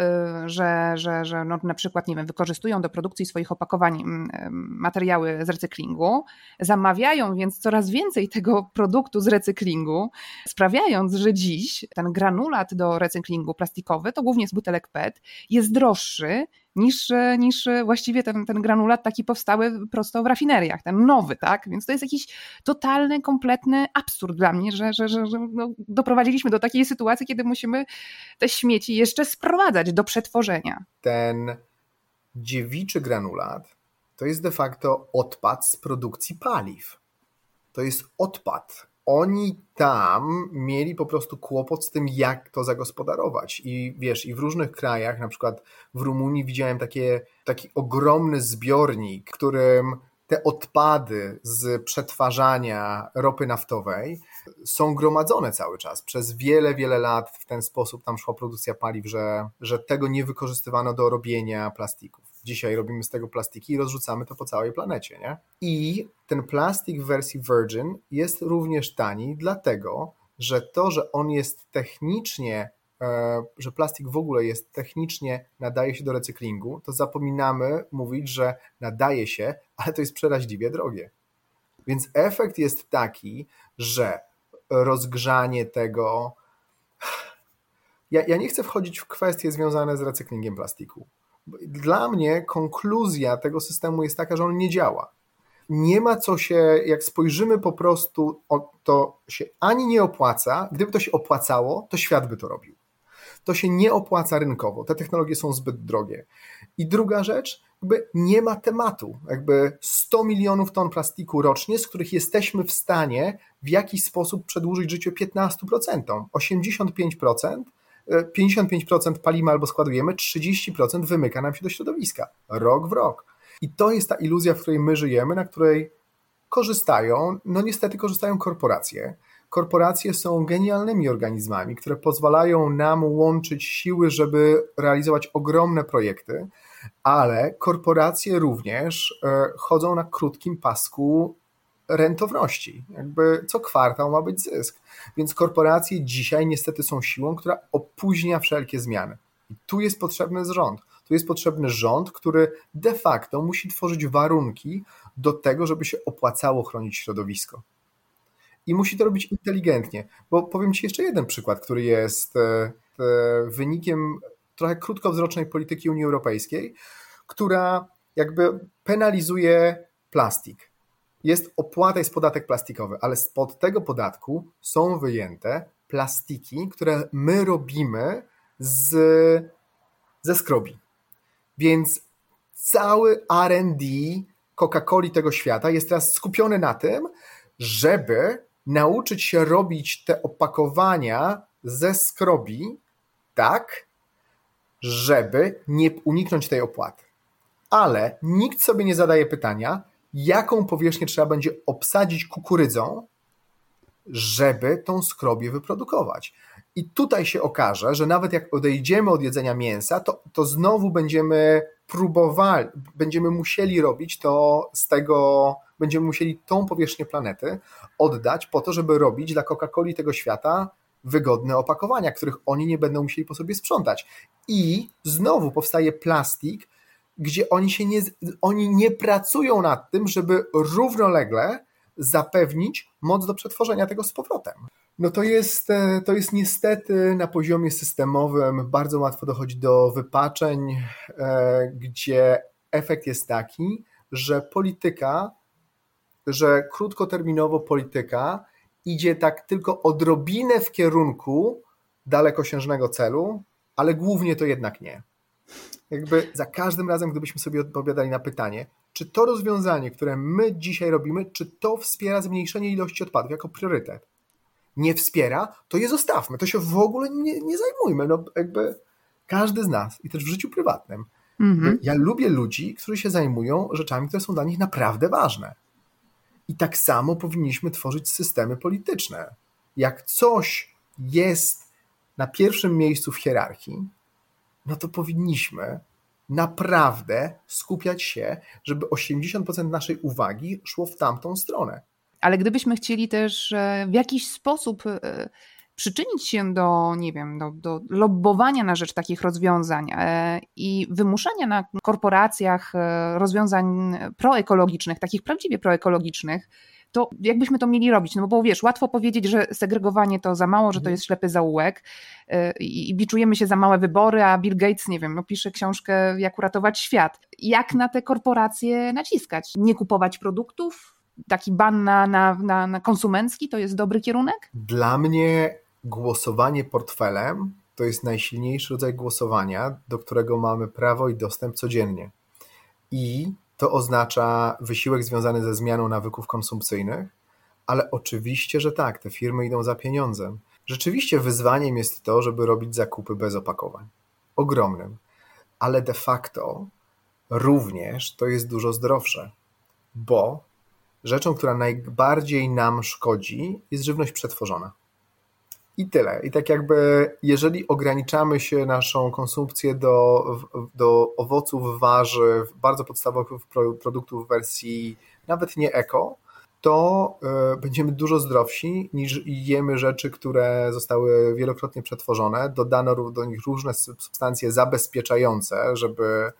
że, że, że no na przykład, nie wiem, wykorzystują do produkcji swoich opakowań mm, y, materiały z recyklingu, zamawiają więc coraz więcej tego produktu z recyklingu, sprawiając, że dziś ten granulat do recyklingu plastikowy, to głównie z butelek PET, jest droższy niż, niż właściwie ten, ten granulat taki powstały prosto w rafineriach, ten nowy, tak? Więc to jest jakiś totalny, kompletny absurd dla mnie, że, że, że, że no, doprowadziliśmy do takiej sytuacji, kiedy musimy te śmieci jeszcze sprowadzać do przetworzenia. Ten dziewiczy granulat to jest de facto odpad z produkcji paliw. To jest odpad oni tam mieli po prostu kłopot z tym, jak to zagospodarować. I wiesz, i w różnych krajach, na przykład w Rumunii widziałem takie, taki ogromny zbiornik, którym te odpady z przetwarzania ropy naftowej są gromadzone cały czas. Przez wiele, wiele lat w ten sposób tam szła produkcja paliw, że, że tego nie wykorzystywano do robienia plastików. Dzisiaj robimy z tego plastiki i rozrzucamy to po całej planecie. Nie? I ten plastik w wersji Virgin jest również tani, dlatego że to, że on jest technicznie e, że plastik w ogóle jest technicznie, nadaje się do recyklingu, to zapominamy mówić, że nadaje się, ale to jest przeraźliwie drogie. Więc efekt jest taki, że rozgrzanie tego. Ja, ja nie chcę wchodzić w kwestie związane z recyklingiem plastiku. Dla mnie konkluzja tego systemu jest taka, że on nie działa. Nie ma co się, jak spojrzymy po prostu, to się ani nie opłaca. Gdyby to się opłacało, to świat by to robił. To się nie opłaca rynkowo. Te technologie są zbyt drogie. I druga rzecz, jakby nie ma tematu. Jakby 100 milionów ton plastiku rocznie, z których jesteśmy w stanie w jakiś sposób przedłużyć życie 15%. 85%, 55% palimy albo składujemy, 30% wymyka nam się do środowiska. Rok w rok. I to jest ta iluzja, w której my żyjemy, na której korzystają, no niestety korzystają korporacje. Korporacje są genialnymi organizmami, które pozwalają nam łączyć siły, żeby realizować ogromne projekty, ale korporacje również e, chodzą na krótkim pasku rentowności. Jakby co kwartał ma być zysk. Więc korporacje dzisiaj niestety są siłą, która opóźnia wszelkie zmiany. I tu jest potrzebny rząd. Tu jest potrzebny rząd, który de facto musi tworzyć warunki do tego, żeby się opłacało chronić środowisko. I musi to robić inteligentnie. Bo powiem Ci jeszcze jeden przykład, który jest e, e, wynikiem trochę krótkowzrocznej polityki Unii Europejskiej, która jakby penalizuje plastik jest opłata, jest podatek plastikowy, ale spod tego podatku są wyjęte plastiki, które my robimy z, ze skrobi. Więc cały RD Coca-Coli tego świata jest teraz skupiony na tym, żeby nauczyć się robić te opakowania ze skrobi tak, żeby nie uniknąć tej opłaty. Ale nikt sobie nie zadaje pytania, jaką powierzchnię trzeba będzie obsadzić kukurydzą, żeby tą skrobię wyprodukować. I tutaj się okaże, że nawet jak odejdziemy od jedzenia mięsa, to, to znowu będziemy próbowali, będziemy musieli robić to z tego, będziemy musieli tą powierzchnię planety oddać po to, żeby robić dla Coca-Coli tego świata wygodne opakowania, których oni nie będą musieli po sobie sprzątać. I znowu powstaje plastik, gdzie oni się nie, oni nie pracują nad tym, żeby równolegle zapewnić moc do przetworzenia tego z powrotem. No to jest, e, to jest niestety na poziomie systemowym bardzo łatwo dochodzi do wypaczeń, e, gdzie efekt jest taki, że polityka, że krótkoterminowo polityka idzie tak tylko odrobinę w kierunku dalekosiężnego celu, ale głównie to jednak nie. Jakby za każdym razem, gdybyśmy sobie odpowiadali na pytanie, czy to rozwiązanie, które my dzisiaj robimy, czy to wspiera zmniejszenie ilości odpadów jako priorytet? Nie wspiera, to je zostawmy, to się w ogóle nie, nie zajmujmy. No jakby każdy z nas i też w życiu prywatnym. Mhm. Ja lubię ludzi, którzy się zajmują rzeczami, które są dla nich naprawdę ważne. I tak samo powinniśmy tworzyć systemy polityczne. Jak coś jest na pierwszym miejscu w hierarchii, no to powinniśmy naprawdę skupiać się, żeby 80% naszej uwagi szło w tamtą stronę. Ale gdybyśmy chcieli też e, w jakiś sposób e, przyczynić się do, nie wiem, do, do lobbowania na rzecz takich rozwiązań e, i wymuszania na korporacjach rozwiązań proekologicznych, takich prawdziwie proekologicznych, to jakbyśmy to mieli robić? No bo wiesz, łatwo powiedzieć, że segregowanie to za mało, że to mhm. jest ślepy zaułek y, i biczujemy się za małe wybory, a Bill Gates, nie wiem, no pisze książkę Jak uratować świat. Jak na te korporacje naciskać? Nie kupować produktów? Taki ban na, na, na, na konsumencki to jest dobry kierunek? Dla mnie głosowanie portfelem to jest najsilniejszy rodzaj głosowania, do którego mamy prawo i dostęp codziennie. I to oznacza wysiłek związany ze zmianą nawyków konsumpcyjnych, ale oczywiście, że tak, te firmy idą za pieniądzem. Rzeczywiście wyzwaniem jest to, żeby robić zakupy bez opakowań. Ogromnym. Ale de facto również to jest dużo zdrowsze, bo rzeczą, która najbardziej nam szkodzi, jest żywność przetworzona. I tyle. I tak jakby, jeżeli ograniczamy się naszą konsumpcję do, do owoców, warzyw, bardzo podstawowych produktów w wersji nawet nie eko, to y, będziemy dużo zdrowsi niż jemy rzeczy, które zostały wielokrotnie przetworzone. Dodano do nich różne substancje zabezpieczające, żeby,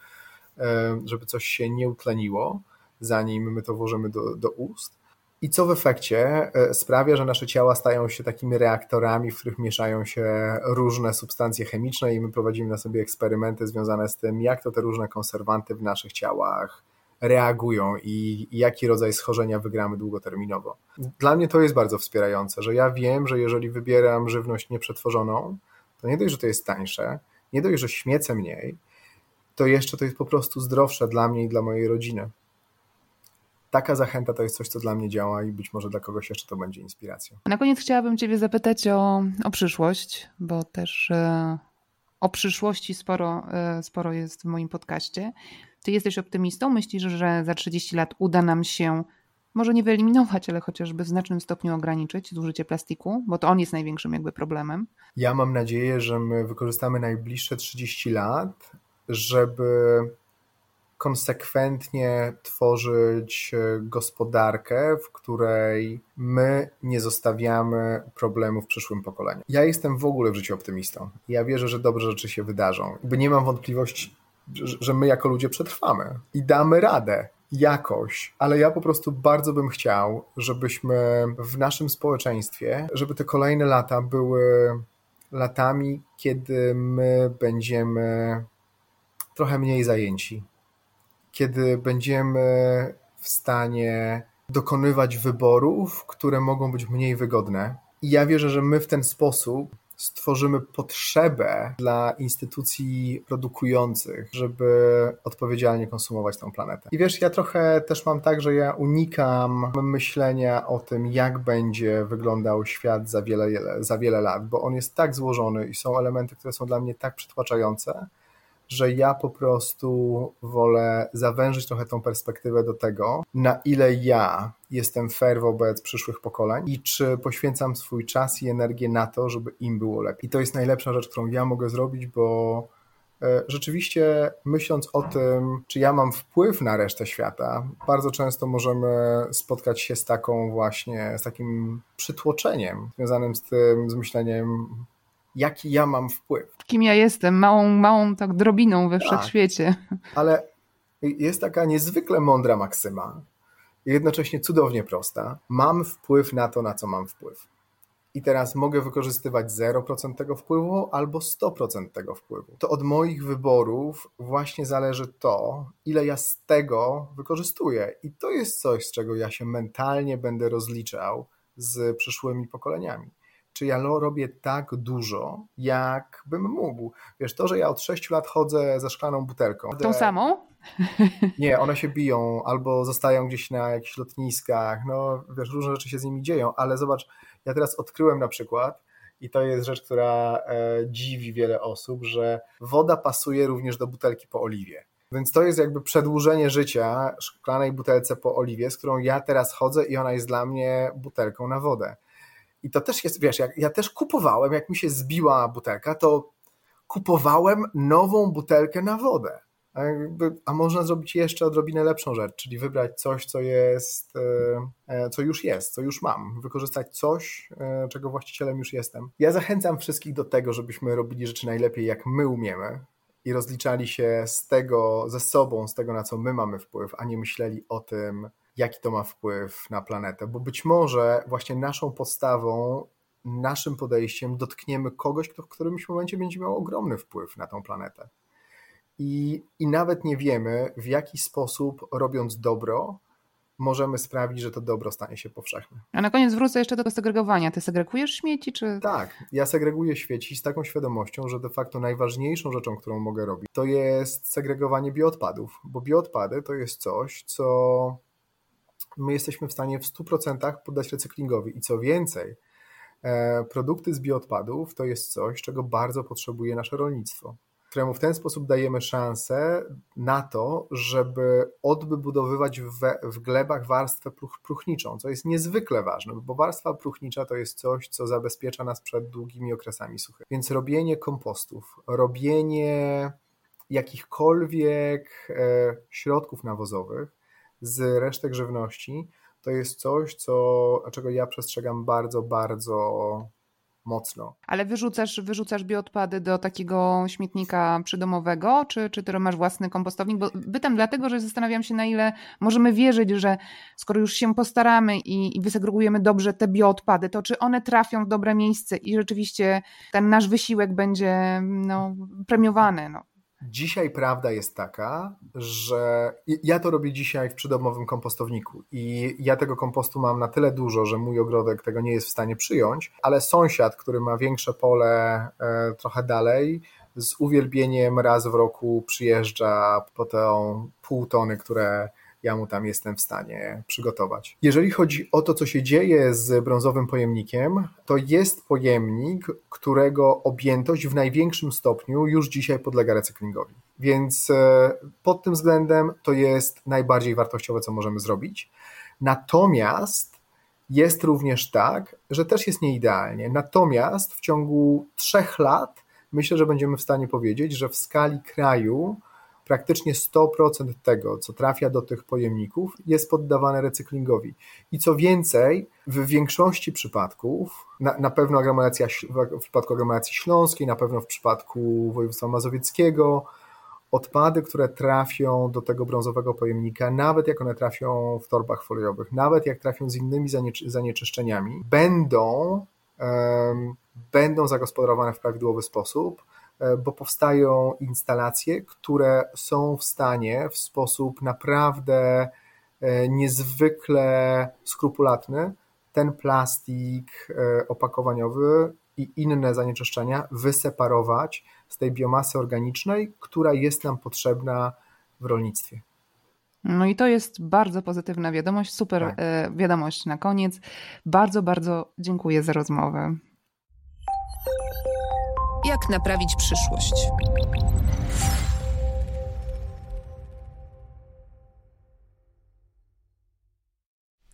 y, żeby coś się nie utleniło, zanim my to włożymy do, do ust. I co w efekcie e, sprawia, że nasze ciała stają się takimi reaktorami, w których mieszają się różne substancje chemiczne, i my prowadzimy na sobie eksperymenty związane z tym, jak to te różne konserwanty w naszych ciałach reagują i, jaki rodzaj schorzenia wygramy długoterminowo. Dla mnie to jest bardzo wspierające, że ja wiem, że jeżeli wybieram żywność nieprzetworzoną, to nie dość, że to jest tańsze, nie dość, że śmiecę mniej, to jeszcze to jest po prostu zdrowsze dla mnie i dla mojej rodziny taka zachęta to jest coś, co dla mnie działa i być może dla kogoś jeszcze to będzie inspiracją. Na koniec chciałabym Ciebie zapytać o, o przyszłość, bo też e, o przyszłości sporo, e, sporo jest w moim podcaście. Ty jesteś optymistą? Myślisz, że za 30 lat uda nam się może nie wyeliminować, ale chociażby w znacznym stopniu ograniczyć zużycie plastiku, bo to on jest największym jakby problemem. Ja mam nadzieję, że my wykorzystamy najbliższe 30 lat, żeby konsekwentnie tworzyć e, gospodarkę, w której my nie zostawiamy problemów przyszłym pokoleniom. Ja jestem w ogóle w życiu optymistą. Ja wierzę, że dobre rzeczy się wydarzą. Bo nie mam wątpliwości, że my jako ludzie przetrwamy i damy radę jakoś, ale ja po prostu bardzo bym chciał, żebyśmy w naszym społeczeństwie, żeby te kolejne lata były latami, kiedy my będziemy trochę mniej zajęci, kiedy będziemy w stanie dokonywać wyborów, które mogą być mniej wygodne. I ja wierzę, że my w ten sposób stworzymy potrzebę dla instytucji produkujących, żeby odpowiedzialnie konsumować tą planetę. I wiesz, ja trochę też mam tak, że ja unikam myślenia o tym, jak będzie wyglądał świat za wiele, za wiele lat, bo on jest tak złożony i są elementy, które są dla mnie tak przytłaczające, że ja po prostu wolę zawężyć trochę tą perspektywę do tego, na ile ja jestem fair wobec przyszłych pokoleń i czy poświęcam swój czas i energię na to, żeby im było lepiej. I to jest najlepsza rzecz, którą ja mogę zrobić, bo e, rzeczywiście myśląc o tym, czy ja mam wpływ na resztę świata, bardzo często możemy spotkać się z taką właśnie, z takim przytłoczeniem związanym z tym, z myśleniem, jaki ja mam wpływ. Kim ja jestem, małą, małą tak drobiną we tak, wszechświecie. Ale Jest taka niezwykle mądra maksyma, jednocześnie cudownie prosta. Mam wpływ na to, na co mam wpływ. I teraz mogę wykorzystywać 0% tego wpływu albo 100% tego wpływu. To od moich wyborów właśnie zależy to, ile ja z tego wykorzystuję. I to jest coś, z czego ja się mentalnie będę rozliczał z przyszłymi pokoleniami czy ja robię tak dużo, jak bym mógł. Wiesz, to, że ja od 6 lat chodzę ze szklaną butelką. Tą samą? Nie, one się biją albo zostają gdzieś na jakichś lotniskach. No, wiesz, różne rzeczy się z nimi dzieją, ale zobacz, ja teraz odkryłem na przykład, i to jest rzecz, która e, dziwi wiele osób, że woda pasuje również do butelki po oliwie. Więc to jest jakby przedłużenie życia szklanej butelce po oliwie, z którą ja teraz chodzę i ona jest dla mnie butelką na wodę. I to też jest, wiesz, ja też kupowałem, jak mi się zbiła butelka, to kupowałem nową butelkę na wodę. A, jakby, a można zrobić jeszcze odrobinę lepszą rzecz, czyli wybrać coś, co jest, e, e, co już jest, co już mam, wykorzystać coś, e, czego właścicielem już jestem. Ja zachęcam wszystkich do tego, żebyśmy robili rzeczy najlepiej, jak my umiemy i rozliczali się z tego, ze sobą, z tego, na co my mamy wpływ, a nie myśleli o tym, jaki to ma wpływ na planetę, bo być może właśnie naszą podstawą, naszym podejściem dotkniemy kogoś, kto w którymś momencie będzie miał ogromny wpływ na tą planetę. I, I nawet nie wiemy, w jaki sposób, robiąc dobro, możemy sprawić, że to dobro stanie się powszechne. A na koniec wrócę jeszcze do tego segregowania. Ty segregujesz śmieci, czy... Tak, ja segreguję śmieci z taką świadomością, że de facto najważniejszą rzeczą, którą mogę robić, to jest segregowanie bioodpadów, bo bioodpady to jest coś, co my jesteśmy w stanie w 100% poddać recyklingowi. I co więcej, e, produkty z bioodpadów to jest coś, czego bardzo potrzebuje nasze rolnictwo, któremu w ten sposób dajemy szansę na to, żeby odbudowywać w, w glebach warstwę pruch, próchniczą, co jest niezwykle ważne, bo warstwa próchnicza to jest coś, co zabezpiecza nas przed długimi okresami suchymi. Więc robienie kompostów, robienie jakichkolwiek e, środków nawozowych z resztek żywności, to jest coś, co, czego ja przestrzegam bardzo, bardzo mocno. Ale wyrzucasz, wyrzucasz bioodpady do takiego śmietnika przydomowego, czy, czy ty masz własny kompostownik? Bo pytam dlatego, że zastanawiam się, na ile możemy wierzyć, że skoro już się postaramy i, i wysegregujemy dobrze te bioodpady, to czy one trafią w dobre miejsce i rzeczywiście ten nasz wysiłek będzie no, premiowany. No. Dzisiaj prawda jest taka, że ja to robię dzisiaj w przydomowym kompostowniku i ja tego kompostu mam na tyle dużo, że mój ogrodek tego nie jest w stanie przyjąć, ale sąsiad, który ma większe pole e, trochę dalej, z uwielbieniem raz w roku przyjeżdża po tą pół tony, które ja mu tam jestem w stanie przygotować. Jeżeli chodzi o to, co się dzieje z brązowym pojemnikiem, to jest pojemnik, którego objętość w największym stopniu już dzisiaj podlega recyklingowi. Więc e, pod tym względem to jest najbardziej wartościowe, co możemy zrobić. Natomiast jest również tak, że też jest nieidealnie. Natomiast w ciągu trzech lat myślę, że będziemy w stanie powiedzieć, że w skali kraju praktycznie 100% tego, co trafia do tych pojemników, jest poddawane recyklingowi. I co więcej, w większości przypadków, na, na pewno aglomeracja, w przypadku aglomeracji śląskiej, na pewno w przypadku województwa mazowieckiego, odpady, które trafią do tego brązowego pojemnika, nawet jak one trafią w torbach foliowych, nawet jak trafią z innymi zanieczyszczeniami, będą, um, będą zagospodarowane w prawidłowy sposób bo powstają instalacje, które są w stanie w sposób naprawdę e, niezwykle skrupulatny ten plastik e, opakowaniowy i inne zanieczyszczenia wyseparować z tej biomasy organicznej, która jest nam potrzebna w rolnictwie. No i to jest bardzo pozytywna wiadomość, super tak. wiadomość na koniec. Bardzo, bardzo dziękuję za rozmowę. Jak naprawić przyszłość?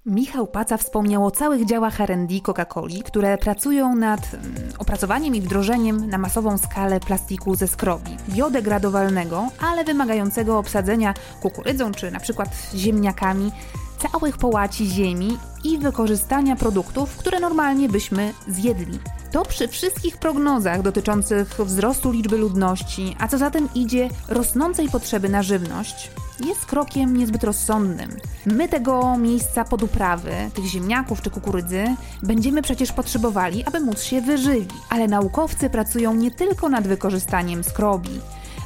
Michał Paca wspomniał o całych działach R&D Coca-Coli, które pracują nad mm, opracowaniem i wdrożeniem na masową skalę plastiku ze skrobi, biodegradowalnego, ale wymagającego obsadzenia kukurydzą czy na przykład ziemniakami całych połaci ziemi i wykorzystania produktów, które normalnie byśmy zjedli. To przy wszystkich prognozach dotyczących wzrostu liczby ludności, a co za tym idzie rosnącej potrzeby na żywność, jest krokiem niezbyt rozsądnym. My tego miejsca pod uprawy, tych ziemniaków czy kukurydzy, będziemy przecież potrzebowali, aby móc się wyżywić. Ale naukowcy pracują nie tylko nad wykorzystaniem skrobi.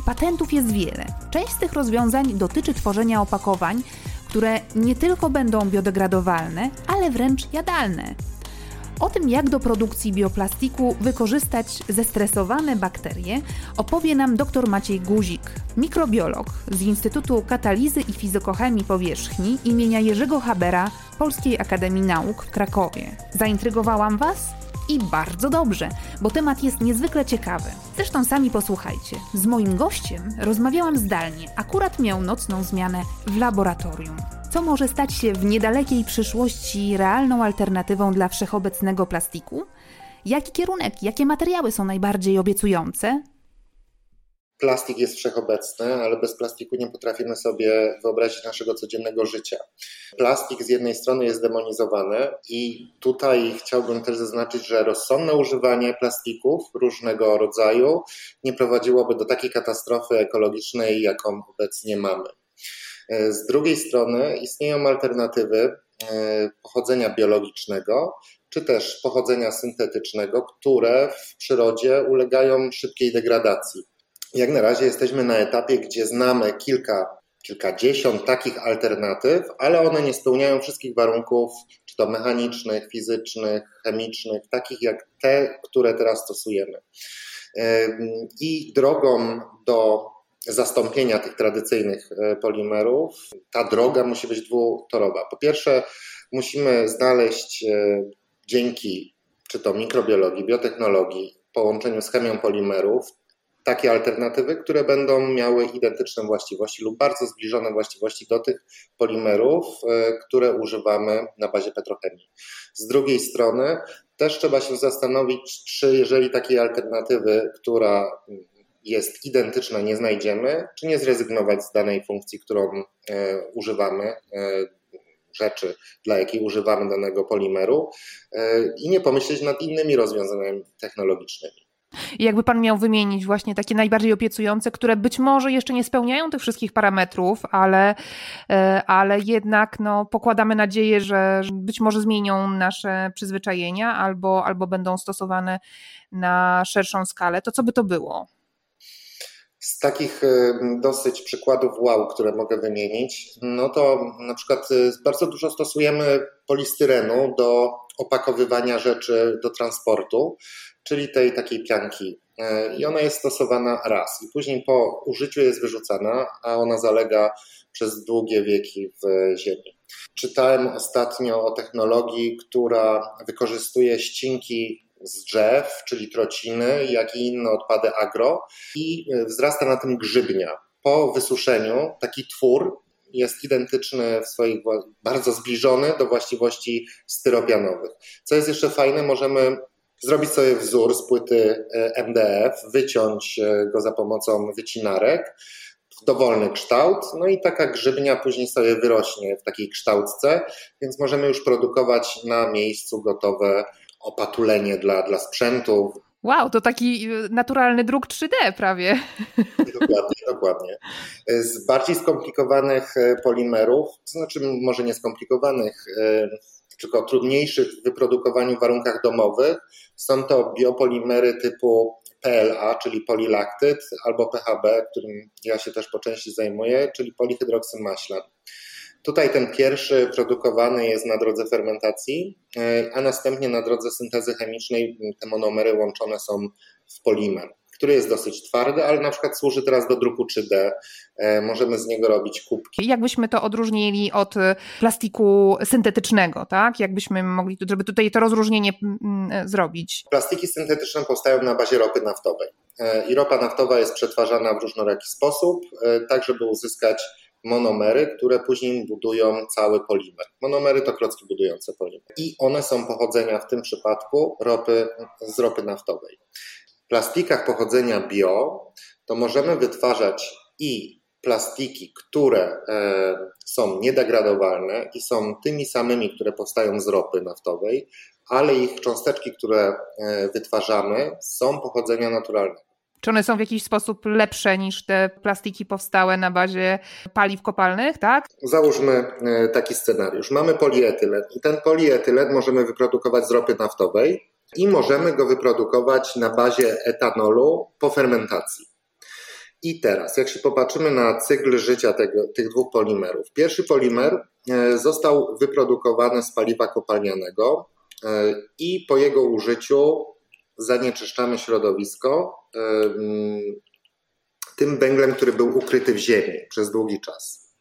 Patentów jest wiele. Część z tych rozwiązań dotyczy tworzenia opakowań, które nie tylko będą biodegradowalne, ale wręcz jadalne. O tym, jak do produkcji bioplastiku wykorzystać zestresowane bakterie, opowie nam dr Maciej Guzik, mikrobiolog z Instytutu Katalizy i Fizykochemii Powierzchni imienia Jerzego Habera Polskiej Akademii Nauk w Krakowie. Zaintrygowałam Was? I bardzo dobrze, bo temat jest niezwykle ciekawy. Zresztą sami posłuchajcie. Z moim gościem rozmawiałam zdalnie, akurat miał nocną zmianę w laboratorium co może stać się w niedalekiej przyszłości realną alternatywą dla wszechobecnego plastiku? Jaki kierunek, jakie materiały są najbardziej obiecujące? Plastik jest wszechobecny, ale bez plastiku nie potrafimy sobie wyobrazić naszego codziennego życia. Plastik z jednej strony jest demonizowany, i tutaj chciałbym też zaznaczyć, że rozsądne używanie plastików różnego rodzaju nie prowadziłoby do takiej katastrofy ekologicznej, jaką obecnie mamy. Z drugiej strony istnieją alternatywy e, pochodzenia biologicznego, czy też pochodzenia syntetycznego, które w przyrodzie ulegają szybkiej degradacji. Jak na razie jesteśmy na etapie, gdzie znamy kilka, kilkadziesiąt takich alternatyw, ale one nie spełniają wszystkich warunków, czy to mechanicznych, fizycznych, chemicznych, takich jak te, które teraz stosujemy. I drogą do zastąpienia tych tradycyjnych e, polimerów, ta droga musi być dwutorowa. Po pierwsze, musimy znaleźć e, dzięki czy to mikrobiologii, biotechnologii, połączeniu z chemią polimerów, takie alternatywy, które będą miały identyczne właściwości lub bardzo zbliżone właściwości do tych polimerów, e, które używamy na bazie petrochemii. Z drugiej strony też trzeba się zastanowić, czy jeżeli takiej alternatywy, która jest identyczna, nie znajdziemy, czy nie zrezygnować z danej funkcji, którą e, używamy, e, rzeczy, dla jakiej używamy danego polimeru i nie pomyśleć nad innymi rozwiązaniami technologicznymi. I jakby Pan miał wymienić właśnie takie najbardziej obiecujące, które być może jeszcze nie spełniają tych wszystkich parametrów, ale, ale jednak no, pokładamy nadzieję, że być może zmienią nasze przyzwyczajenia albo, albo będą stosowane na szerszą skalę, to co by to było? Z takich y, dosyć przykładów wow, które mogę wymienić, no to na przykład y, bardzo dużo stosujemy polistyrenu do opakowywania rzeczy do transportu, czyli tej takiej pianki. Y, I ona jest stosowana raz i później po użyciu jest wyrzucana, a ona zalega przez długie wieki w ziemi. Czytałem ostatnio o technologii, która wykorzystuje ścinki z drzew, czyli trociny, jak i inne odpady agro i e, wzrasta na tym grzybnia. Po wysuszeniu taki twór jest identyczny w swoich, bardzo zbliżony do właściwości styropianowych. Co jest jeszcze fajne, możemy zrobić sobie wzór z płyty e, MDF, wyciąć e, go za pomocą wycinarek, w dowolny kształt, no i taka grzybnia później sobie wyrośnie w takiej kształtce, więc możemy już produkować na miejscu gotowe opatulenie dla, dla sprzętu. Wow, to taki y, naturalny druk 3D prawie. Dokładnie, dokładnie. Z bardziej skomplikowanych e, polimerów, to znaczy może nie skomplikowanych, e, tylko trudniejszych w wyprodukowaniu warunkach domowych, są to biopolimery typu PLA, czyli polilaktyd, albo PHB, którym ja się też po części zajmuję, czyli polihydroksymaślan. Tutaj ten pierwszy produkowany jest na drodze fermentacji, e, a następnie na drodze syntezy chemicznej te monomery łączone są w polimer, który jest dosyć twardy, ale na przykład służy teraz do druku 3D. E, możemy z niego robić kubki. Jakbyśmy to odróżnili od e, plastiku syntetycznego, tak? Jakbyśmy mogli, żeby tutaj to rozróżnienie zrobić? Plastiki syntetyczne powstają na bazie ropy naftowej. I ropa naftowa jest przetwarzana w różnoraki sposób, tak żeby uzyskać monomery, które później budują cały polimer. Monomery to klocki budujące polimer. I one są pochodzenia w tym przypadku ropy, z ropy naftowej. Plastikach pochodzenia bio to możemy wytwarzać i plastiki, które e, są niedegradowalne i są tymi samymi, które powstają z ropy naftowej, ale ich cząsteczki, które e, wytwarzamy, są pochodzenia naturalnego. Czy one są w jakiś sposób lepsze niż te plastiki powstałe na bazie paliw kopalnych, tak? Załóżmy e, taki scenariusz. Mamy polietylen i ten polietylen możemy wyprodukować z ropy naftowej i możemy go wyprodukować na bazie etanolu po fermentacji. I teraz, jak się popatrzymy na cykl życia tego, tych dwóch polimerów. Pierwszy polimer e, został wyprodukowany z paliwa kopalnianego e, i po jego użyciu zanieczyszczamy środowisko tym węglem, który był ukryty w ziemi przez długi czas.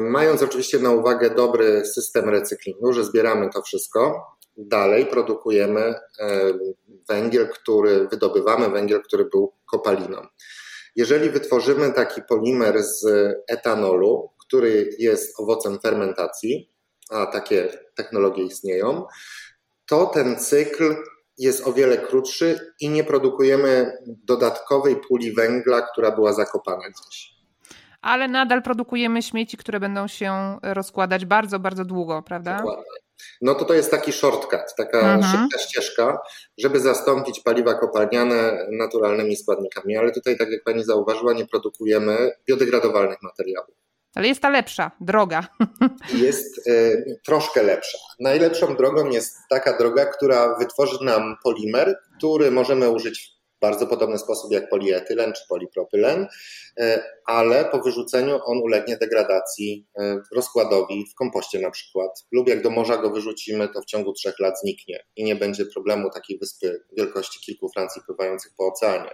Mając oczywiście na uwagę dobry system recyklingu, że zbieramy to wszystko, dalej produkujemy węgiel, który wydobywamy, węgiel, który był kopaliną. Jeżeli wytworzymy taki polimer z etanolu, który jest owocem fermentacji, a takie technologie istnieją, to ten cykl jest o wiele krótszy i nie produkujemy dodatkowej puli węgla, która była zakopana gdzieś. Ale nadal produkujemy śmieci, które będą się rozkładać bardzo, bardzo długo, prawda? Dokładnie. No to to jest taki shortcut, taka mhm. szybka ścieżka, żeby zastąpić paliwa kopalniane naturalnymi składnikami. Ale tutaj, tak jak pani zauważyła, nie produkujemy biodegradowalnych materiałów. Ale jest ta lepsza, droga. Jest y, troszkę lepsza. Najlepszą drogą jest taka droga, która wytworzy nam polimer, który możemy użyć w bardzo podobny sposób jak polietylen czy polipropylen, y, ale po wyrzuceniu on ulegnie degradacji, y, rozkładowi w kompoście na przykład. Lub jak do morza go wyrzucimy, to w ciągu trzech lat zniknie i nie będzie problemu takiej wyspy wielkości kilku Francji pływających po oceanie.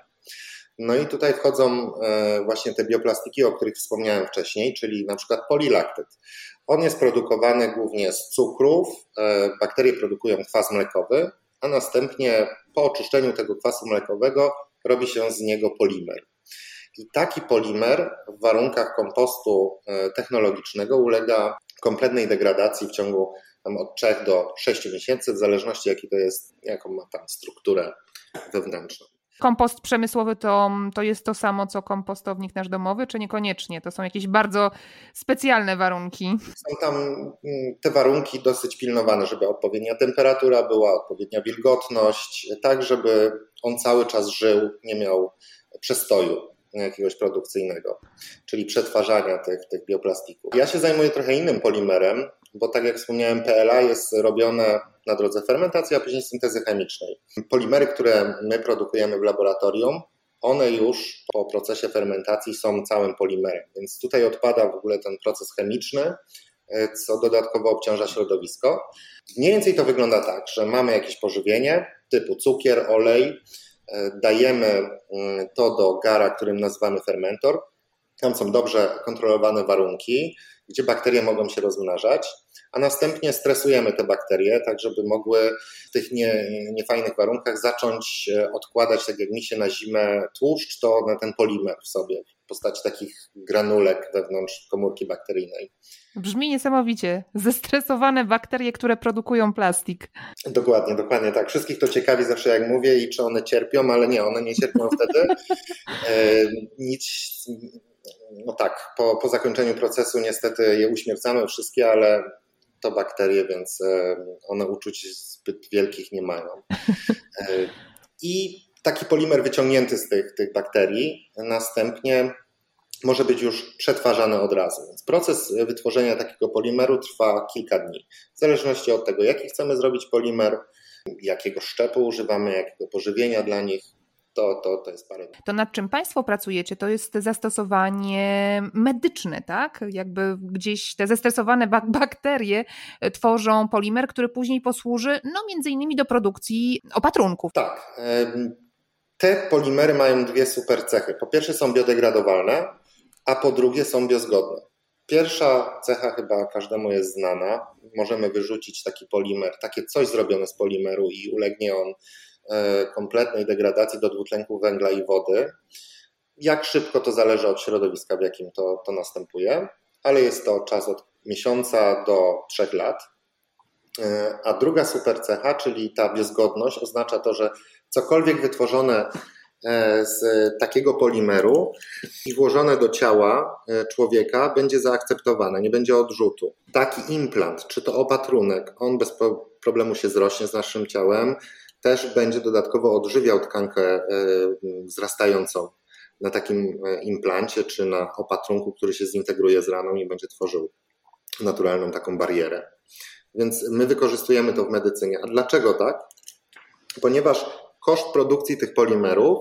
No i tutaj wchodzą e, właśnie te bioplastiki, o których wspomniałem wcześniej, czyli na przykład polilaktyt. On jest produkowany głównie z cukrów, e, bakterie produkują kwas mlekowy, a następnie po oczyszczeniu tego kwasu mlekowego robi się z niego polimer. I taki polimer w warunkach kompostu e, technologicznego ulega kompletnej degradacji w ciągu od 3 do 6 miesięcy, w zależności jaki to jest, jaką ma tam strukturę wewnętrzną. Kompost przemysłowy to, to jest to samo, co kompostownik nasz domowy, czy niekoniecznie? To są jakieś bardzo specjalne warunki. Są tam mm, te warunki dosyć pilnowane, żeby odpowiednia temperatura była, odpowiednia wilgotność, tak żeby on cały czas żył, nie miał przestoju jakiegoś produkcyjnego, czyli przetwarzania tych, tych bioplastików. Ja się zajmuję trochę innym polimerem, bo tak jak wspomniałem, PLA jest robione na drodze fermentacji, a później syntezy chemicznej. Polimery, które my produkujemy w laboratorium, one już po procesie fermentacji są całym polimerem, więc tutaj odpada w ogóle ten proces chemiczny, co dodatkowo obciąża środowisko. Mniej więcej to wygląda tak, że mamy jakieś pożywienie typu cukier, olej, dajemy mm, to do gara, którym nazywamy fermentor. Tam są dobrze kontrolowane warunki, gdzie bakterie mogą się rozmnażać a następnie stresujemy te bakterie, tak żeby mogły w tych nie, niefajnych warunkach zacząć odkładać, tak jak mi się na zimę tłuszcz, to na ten polimer w sobie w postaci takich granulek wewnątrz komórki bakteryjnej. Brzmi niesamowicie. Zestresowane bakterie, które produkują plastik. Dokładnie, dokładnie tak. Wszystkich to ciekawi zawsze jak mówię i czy one cierpią, ale nie, one nie cierpią wtedy. E, nic, no tak, po, po zakończeniu procesu niestety je uśmiercamy wszystkie, ale to bakterie, więc e, one uczuć zbyt wielkich nie mają. E, I taki polimer wyciągnięty z tych, tych bakterii następnie może być już przetwarzany od razu. Więc proces wytworzenia takiego polimeru trwa kilka dni. W zależności od tego, jaki chcemy zrobić polimer, jakiego szczepu używamy, jakiego pożywienia dla nich, to, to, to jest parę. To nad czym Państwo pracujecie, to jest zastosowanie medyczne, tak? Jakby gdzieś te zestresowane bak bakterie tworzą polimer, który później posłuży, no między innymi do produkcji opatrunków. Tak. Te polimery mają dwie super cechy. Po pierwsze są biodegradowalne, a po drugie są biozgodne. Pierwsza cecha chyba każdemu jest znana. Możemy wyrzucić taki polimer, takie coś zrobione z polimeru i ulegnie on E, kompletnej degradacji do dwutlenku węgla i wody. Jak szybko to zależy od środowiska, w jakim to, to następuje, ale jest to czas od miesiąca do trzech lat. E, a druga super cecha, czyli ta biozgodność, oznacza to, że cokolwiek wytworzone e, z takiego polimeru i włożone do ciała człowieka będzie zaakceptowane, nie będzie odrzutu. Taki implant, czy to opatrunek, on bez problemu się zrośnie z naszym ciałem też będzie dodatkowo odżywiał tkankę wzrastającą na takim implancie czy na opatrunku, który się zintegruje z raną i będzie tworzył naturalną taką barierę. Więc my wykorzystujemy to w medycynie. A dlaczego tak? Ponieważ koszt produkcji tych polimerów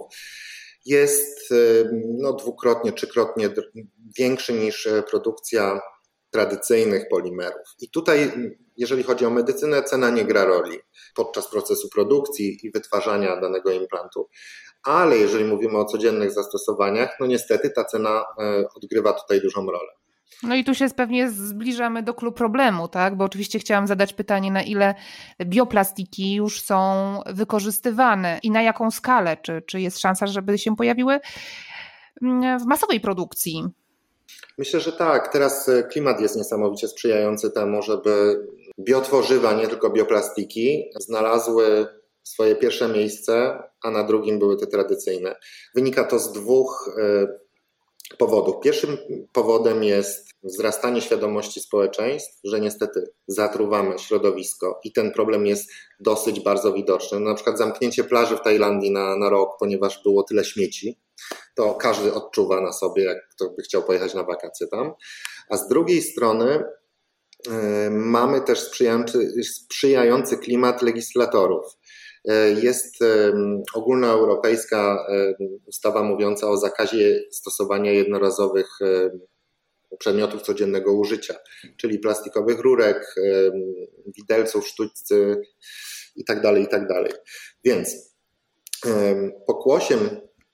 jest y, no, dwukrotnie, trzykrotnie większy niż e, produkcja tradycyjnych polimerów. I tutaj, jeżeli chodzi o medycynę, cena nie gra roli podczas procesu produkcji i wytwarzania danego implantu. Ale jeżeli mówimy o codziennych zastosowaniach, no niestety ta cena e, odgrywa tutaj dużą rolę. No i tu się pewnie zbliżamy do klubu problemu, tak? Bo oczywiście chciałam zadać pytanie, na ile bioplastiki już są wykorzystywane i na jaką skalę? Czy, czy jest szansa, żeby się pojawiły mm, w masowej produkcji? Myślę, że tak. Teraz e, klimat jest niesamowicie sprzyjający temu, żeby biotworzywa, nie tylko bioplastiki, znalazły swoje pierwsze miejsce, a na drugim były te tradycyjne. Wynika to z dwóch e, powodów. Pierwszym powodem jest wzrastanie świadomości społeczeństw, że niestety zatruwamy środowisko i ten problem jest dosyć bardzo widoczny. Na przykład zamknięcie plaży w Tajlandii na, na rok, ponieważ było tyle śmieci, to każdy odczuwa na sobie, jak kto by chciał pojechać na wakacje tam. A z drugiej strony yy, mamy też sprzyjający, sprzyjający klimat legislatorów. E, jest ogólnoeuropejska ustawa mówiąca o zakazie stosowania jednorazowych przedmiotów codziennego użycia, czyli plastikowych rurek, widelców, sztućcy itd., tak itd. Tak Więc pokłosiem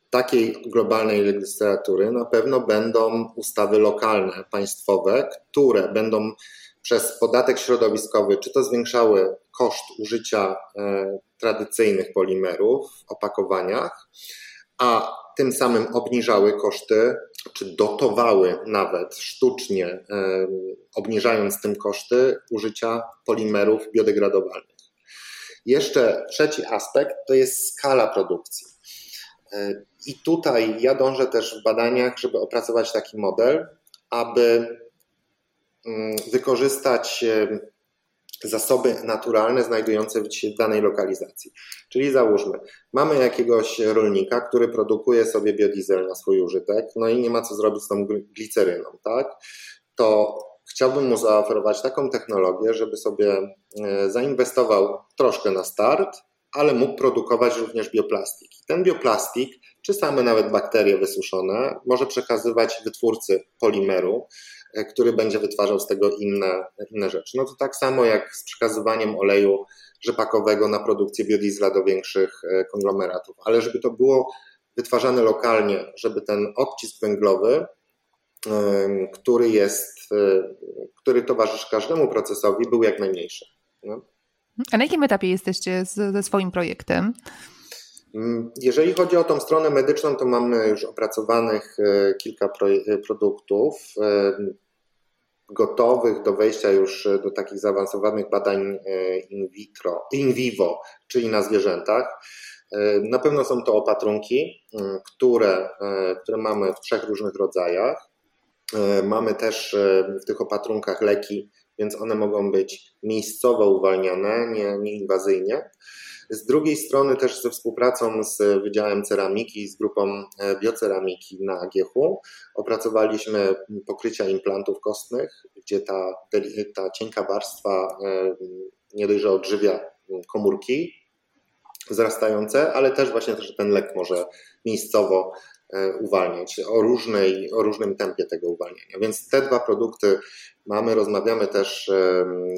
takiej globalnej legislatury na pewno będą ustawy lokalne, państwowe, które będą przez podatek środowiskowy, czy to zwiększały koszt użycia e, tradycyjnych polimerów w opakowaniach, a tym samym obniżały koszty, czy dotowały nawet sztucznie, e, obniżając tym koszty użycia polimerów biodegradowalnych. Jeszcze trzeci aspekt to jest skala produkcji. E, I tutaj ja dążę też w badaniach, żeby opracować taki model, aby wykorzystać zasoby naturalne znajdujące się w danej lokalizacji. Czyli załóżmy, mamy jakiegoś rolnika, który produkuje sobie biodiesel na swój użytek, no i nie ma co zrobić z tą gliceryną, tak? To chciałbym mu zaoferować taką technologię, żeby sobie e, zainwestował troszkę na start, ale mógł produkować również bioplastik. Ten bioplastik, czy same nawet bakterie wysuszone, może przekazywać wytwórcy polimeru, który będzie wytwarzał z tego inne, inne rzeczy. No to tak samo jak z przekazywaniem oleju rzepakowego na produkcję biodiesla do większych e, konglomeratów, ale żeby to było wytwarzane lokalnie, żeby ten odcisk węglowy, który jest, e, który towarzyszy każdemu procesowi, był jak najmniejszy. No. A na jakim etapie jesteście ze swoim projektem? Mm, jeżeli chodzi o tą stronę medyczną, to mamy już opracowanych e, kilka e, produktów e, gotowych do wejścia już do takich zaawansowanych badań in vitro, in vivo, czyli na zwierzętach. Na pewno są to opatrunki, mm, które, które mamy w trzech różnych rodzajach. Mamy też w tych opatrunkach leki, więc one mogą być miejscowo uwalniane, nie, nieinwazyjnie. Z drugiej strony też ze współpracą z Wydziałem Ceramiki, z grupą e, bioceramiki na AGH opracowaliśmy pokrycia implantów kostnych, gdzie ta, ta cienka warstwa e, nie dość, że odżywia komórki wzrastające, ale też właśnie że ten lek może miejscowo e, uwalniać o, różnej, o różnym tempie tego uwalniania. Więc te dwa produkty mamy, rozmawiamy też,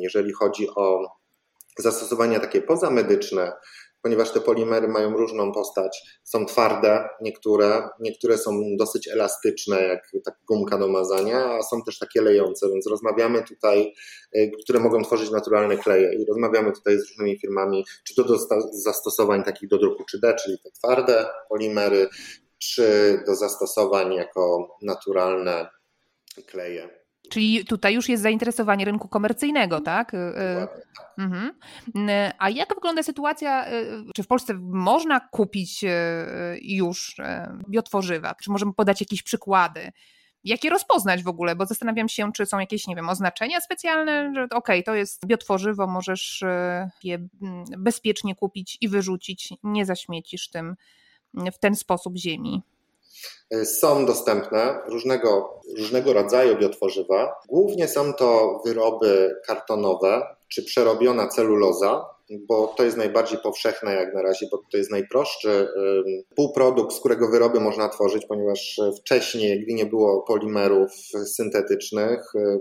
jeżeli chodzi o zastosowania takie pozamedyczne, ponieważ te polimery mają różną postać. Są twarde niektóre, niektóre są dosyć elastyczne, jak tak gumka do mazania, a są też takie lejące, więc rozmawiamy tutaj, y, które mogą tworzyć naturalne kleje i rozmawiamy tutaj z różnymi firmami, czy to do zastosowań takich do druku 3D, czyli te twarde polimery, czy do zastosowań jako naturalne kleje. Czyli tutaj już jest zainteresowanie rynku komercyjnego, tak? Y, y, mhm. Y, a jak wygląda sytuacja, czy w Polsce można kupić już biotworzywa? Czy możemy podać jakieś przykłady? jak je rozpoznać w ogóle, bo zastanawiam się, czy są jakieś, nie wiem, oznaczenia specjalne, że okej, okay, to jest biotworzywo, możesz je mm, bezpiecznie kupić i wyrzucić, nie zaśmiecisz tym w ten sposób ziemi. E, są dostępne różnego, różnego rodzaju biotworzywa. Głównie są to wyroby kartonowe czy przerobiona celuloza, bo to jest najbardziej powszechne jak na razie, bo to jest najprostszy półprodukt, z którego wyroby można tworzyć, ponieważ wcześniej, gdy nie było polimerów syntetycznych, e,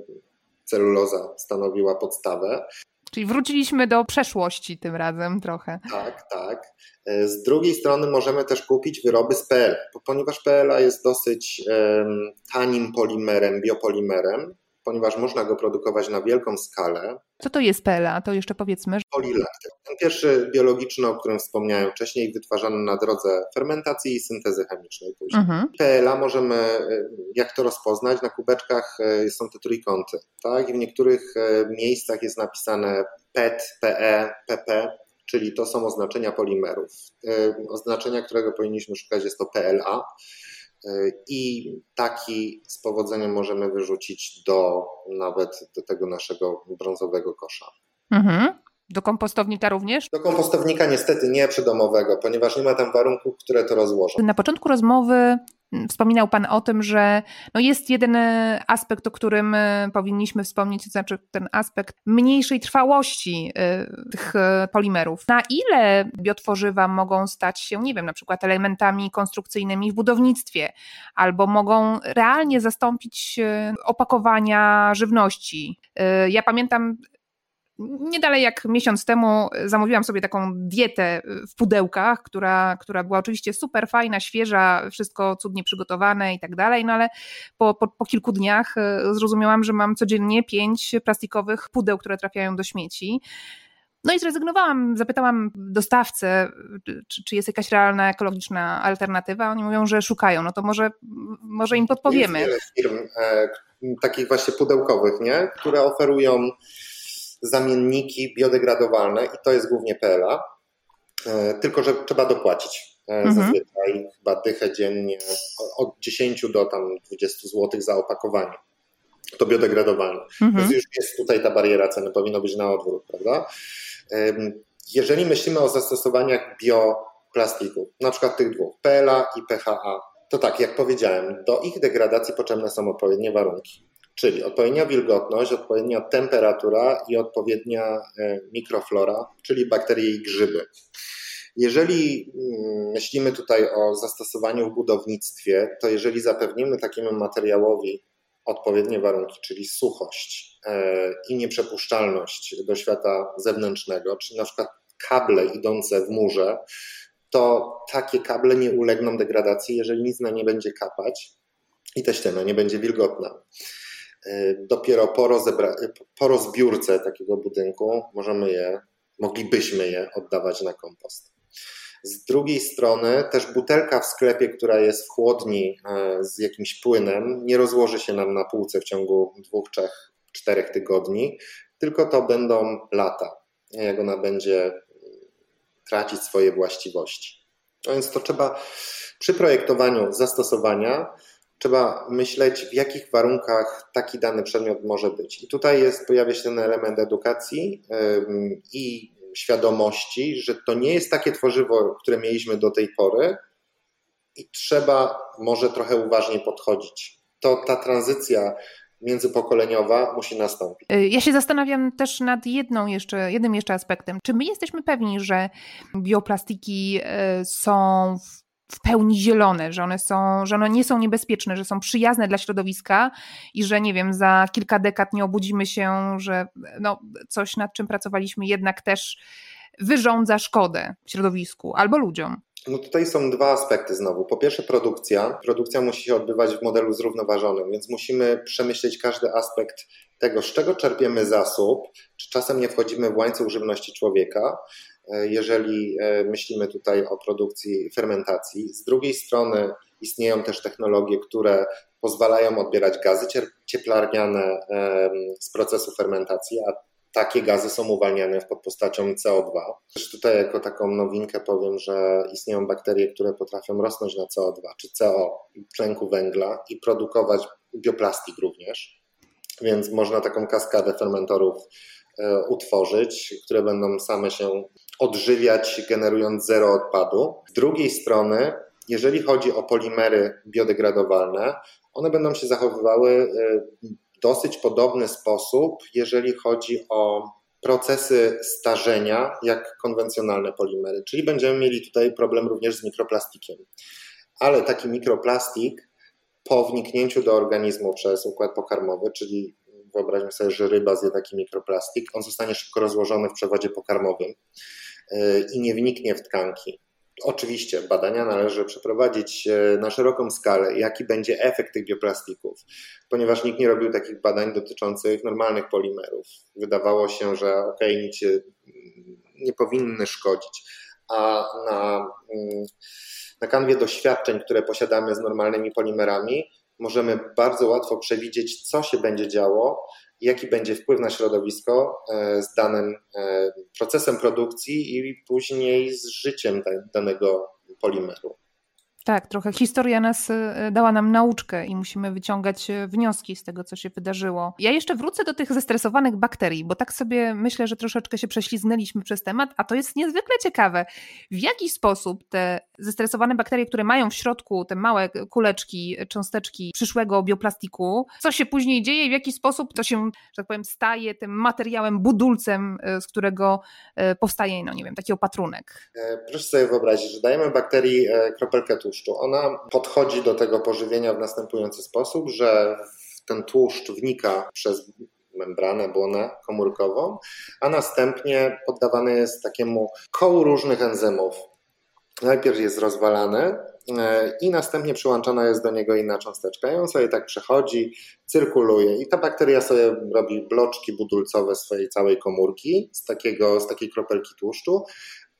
celuloza stanowiła podstawę. Czyli wróciliśmy do przeszłości tym razem trochę. Tak, tak. E, z drugiej strony możemy też kupić wyroby z PL, ponieważ PLA jest dosyć um, tanim polimerem, biopolimerem, ponieważ można go produkować na wielką skalę. Co to jest PLA? To jeszcze powiedzmy. Polilaktyk. Ten pierwszy biologiczny, o którym wspomniałem wcześniej, wytwarzany na drodze fermentacji i syntezy chemicznej później. Mhm. PLA możemy, e, jak to rozpoznać, na kubeczkach e, są te trójkąty. Tak? I w niektórych e, miejscach jest napisane PET, PE, PP, czyli to są oznaczenia polimerów. Oznaczenia, którego powinniśmy szukać, jest to PLA i taki z powodzeniem możemy wyrzucić do nawet do tego naszego brązowego kosza. Mhm. Do kompostownika również? Do kompostownika niestety nie przydomowego, ponieważ nie ma tam warunków, które to rozłożą. Na początku rozmowy Wspominał Pan o tym, że no jest jeden e, aspekt, o którym e, powinniśmy wspomnieć, to znaczy ten aspekt mniejszej trwałości e, tych polimerów. Na ile biotworzywa mogą stać się, nie wiem, na przykład elementami konstrukcyjnymi w budownictwie, albo mogą realnie zastąpić opakowania żywności. Ja pamiętam nie dalej jak miesiąc temu zamówiłam sobie taką dietę w pudełkach, która, która była oczywiście super fajna, świeża, wszystko cudnie przygotowane i tak dalej, no ale po, po, po kilku dniach e, zrozumiałam, że mam codziennie pięć plastikowych pudeł, które trafiają do śmieci. No i zrezygnowałam, zapytałam dostawcę, czy, czy, jest jakaś realna ekologiczna alternatywa. Oni mówią, że szukają. No to może, może im podpowiemy. Jest wiele firm e, takich właśnie pudełkowych, nie? które oferują zamienniki biodegradowalne i to jest głównie PLA, e, tylko że trzeba dopłacić. E, mhm. Zazwyczaj chyba dychę dziennie od 10 do tam 20 zł za opakowanie. To biodegradowalne. Mhm. Więc już jest tutaj ta bariera ceny, powinno być na odwrót, prawda? Jeżeli myślimy o zastosowaniach bioplastików, na przykład tych dwóch, PLA i PHA, to tak, jak powiedziałem, do ich degradacji potrzebne są odpowiednie warunki. Czyli odpowiednia wilgotność, odpowiednia temperatura i odpowiednia e, mikroflora, czyli bakterie i grzyby. Jeżeli mm, myślimy tutaj o zastosowaniu w budownictwie, to jeżeli zapewnimy takiemu materiałowi odpowiednie warunki, czyli suchość e, i nieprzepuszczalność do świata zewnętrznego, czyli na przykład kable idące w murze, to takie kable nie ulegną degradacji, jeżeli nic na nie będzie kapać i ta ściana nie będzie wilgotna. E, dopiero po, rozebra- po rozbiórce takiego budynku możemy je, moglibyśmy je oddawać na kompost. Z drugiej strony też butelka w sklepie, która jest w chłodni e, z jakimś płynem, nie rozłoży się nam na półce w ciągu dwóch, trzech, czterech tygodni, tylko to będą lata, jak ona będzie tracić swoje właściwości. No więc to trzeba przy projektowaniu zastosowania trzeba myśleć, w jakich warunkach taki dany przedmiot może być. I tutaj jest, pojawia się ten element edukacji i świadomości, że to nie jest takie tworzywo, które mieliśmy do tej pory i trzeba może trochę uważniej podchodzić. To ta tranzycja międzypokoleniowa musi nastąpić. Ja się zastanawiam też nad jedną jeszcze, jednym jeszcze aspektem. Czy my jesteśmy pewni, że bioplastiki e, są w w pełni zielone, że one są, że one nie są niebezpieczne, że są przyjazne dla środowiska i że nie wiem, za kilka dekad nie obudzimy się, że no, coś nad czym pracowaliśmy jednak też wyrządza szkodę środowisku albo ludziom. No tutaj są dwa aspekty znowu. Po pierwsze produkcja. Produkcja musi się odbywać w modelu zrównoważonym, więc musimy przemyśleć każdy aspekt tego, z czego czerpiemy zasób, czy czasem nie wchodzimy w łańcuch żywności człowieka, jeżeli e, myślimy tutaj o produkcji fermentacji. Z drugiej strony istnieją też technologie, które pozwalają odbierać gazy cieplarniane z procesu fermentacji, a takie gazy są uwalniane pod postacią CO2. Też tutaj jako taką nowinkę powiem, że istnieją bakterie, które potrafią rosnąć na CO2 czy CO, tlenku węgla i produkować bioplastik również, więc można taką kaskadę fermentorów utworzyć, które będą same się odżywiać, generując zero odpadu. Z drugiej strony, jeżeli chodzi o polimery biodegradowalne, one będą się zachowywały w dosyć podobny sposób, jeżeli chodzi o procesy starzenia, jak konwencjonalne polimery. Czyli będziemy mieli tutaj problem również z mikroplastikiem. Ale taki mikroplastik po wniknięciu do organizmu przez układ pokarmowy, czyli wyobraźmy sobie, że ryba zje taki mikroplastik, on zostanie szybko rozłożony w przewodzie pokarmowym yy, i nie wniknie w tkanki. Oczywiście badania należy przeprowadzić e, na szeroką skalę, jaki będzie efekt tych bioplastików, ponieważ nikt nie robił takich badań dotyczących normalnych polimerów. Wydawało się, że ok, nic nie powinny szkodzić, a na, mm, na kanwie doświadczeń, które posiadamy z normalnymi polimerami, możemy bardzo łatwo przewidzieć, co się będzie działo, jaki będzie wpływ na środowisko e, z danym e, procesem produkcji i później z życiem danego polimeru. Tak, trochę historia nas e, dała nam nauczkę i musimy wyciągać e, wnioski z tego, co się wydarzyło. Ja jeszcze wrócę do tych zestresowanych bakterii, bo tak sobie myślę, że troszeczkę się prześlizgnęliśmy przez temat, a to jest niezwykle ciekawe. W jaki sposób te zestresowane bakterie, które mają w środku te małe kuleczki, cząsteczki przyszłego bioplastiku, co się później dzieje w jaki sposób to się, że tak powiem, staje tym materiałem, budulcem, e, z którego powstaje, no nie wiem, taki opatrunek. Proszę sobie wyobrazić, że dajemy bakterii kropelkę tłuszczu, tłuszczu. Ona podchodzi do tego pożywienia w następujący sposób, że ten tłuszcz wnika przez membranę, błonę komórkową, a następnie poddawany jest takiemu kołu różnych enzymów. Najpierw jest rozwalany e, i następnie przyłączona jest do niego inna cząsteczka. I on sobie tak przechodzi, cyrkuluje i ta bakteria sobie robi bloczki budulcowe swojej całej komórki z, takiego, z takiej kropelki tłuszczu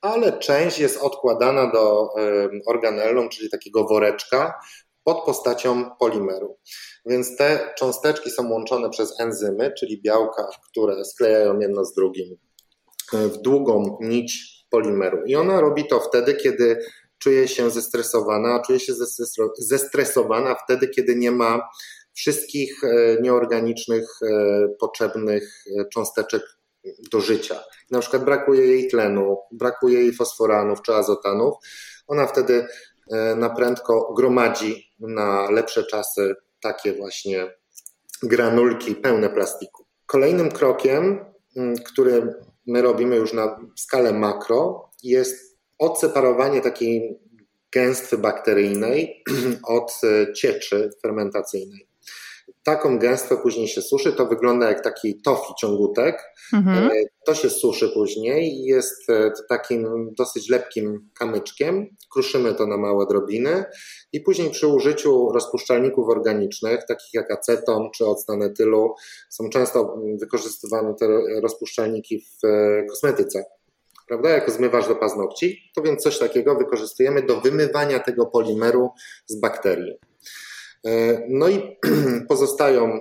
ale część jest odkładana do organellum, czyli takiego woreczka pod postacią polimeru. Więc te cząsteczki są łączone przez enzymy, czyli białka, które sklejają jedno z drugim e, w długą nić polimeru. I ona robi to wtedy, kiedy czuje się zestresowana, czuje się zestresowana wtedy, kiedy nie ma wszystkich e, nieorganicznych, e, potrzebnych cząsteczek do życia. Na przykład brakuje jej tlenu, brakuje jej fosforanów czy azotanów. Ona wtedy e, na prędko gromadzi na lepsze czasy takie właśnie granulki pełne plastiku. Kolejnym krokiem, mm, który my robimy już na skalę makro, jest odseparowanie takiej gęstwy bakteryjnej od e, cieczy fermentacyjnej taką gęstwę później się suszy, to wygląda jak taki tofi ciągutek. Mhm. E, to się suszy później i jest e, takim dosyć lepkim kamyczkiem. Kruszymy to na małe drobiny i później przy użyciu rozpuszczalników organicznych, takich jak aceton czy octan etylu, są często wykorzystywane te rozpuszczalniki w e, kosmetyce prawda, jako zmywacz do paznokci, to więc coś takiego wykorzystujemy do wymywania tego polimeru z bakterii. E, no i pozostają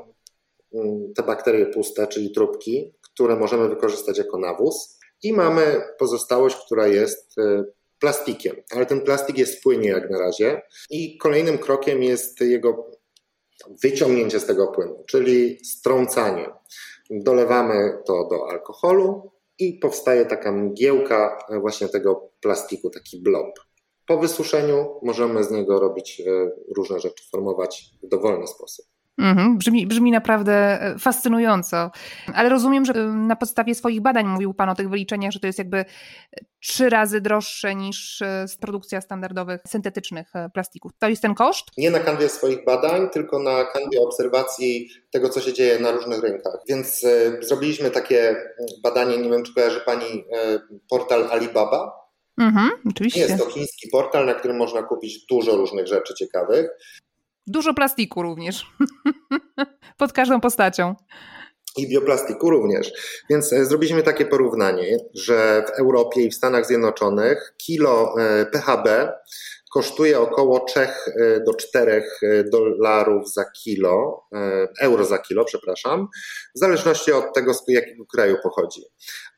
mm, te bakterie puste, czyli trubki, które możemy wykorzystać jako nawóz. I mamy pozostałość, która jest e, plastikiem, ale ten plastik jest w płynie jak na razie. I kolejnym krokiem jest jego wyciągnięcie z tego płynu, czyli strącanie. Dolewamy to do alkoholu i powstaje taka mgiełka właśnie tego plastiku, taki blob. Po wysuszeniu możemy z niego robić e, różne rzeczy, formować w dowolny sposób. Mhm, brzmi, brzmi naprawdę e, fascynująco, ale rozumiem, że e, na podstawie swoich badań mówił Pan o tych wyliczeniach, że to jest jakby trzy razy droższe niż produkcja standardowych syntetycznych plastików. To jest ten koszt? Nie na kanwie swoich badań, tylko na kanwie obserwacji tego, co się dzieje na różnych rynkach. Więc zrobiliśmy takie badanie, nie wiem, czy kojarzy Pani portal Alibaba. Mhm, oczywiście. Jest to chiński portal, na którym można kupić dużo różnych rzeczy ciekawych. Dużo plastiku również. Pod każdą postacią. I bioplastiku również. Więc e, zrobiliśmy takie porównanie, że w Europie i w Stanach Zjednoczonych kilo e, PHB kosztuje około 3 e, do 4 dolarów za kilo, euro za kilo, przepraszam, w zależności od tego, z jakiego kraju pochodzi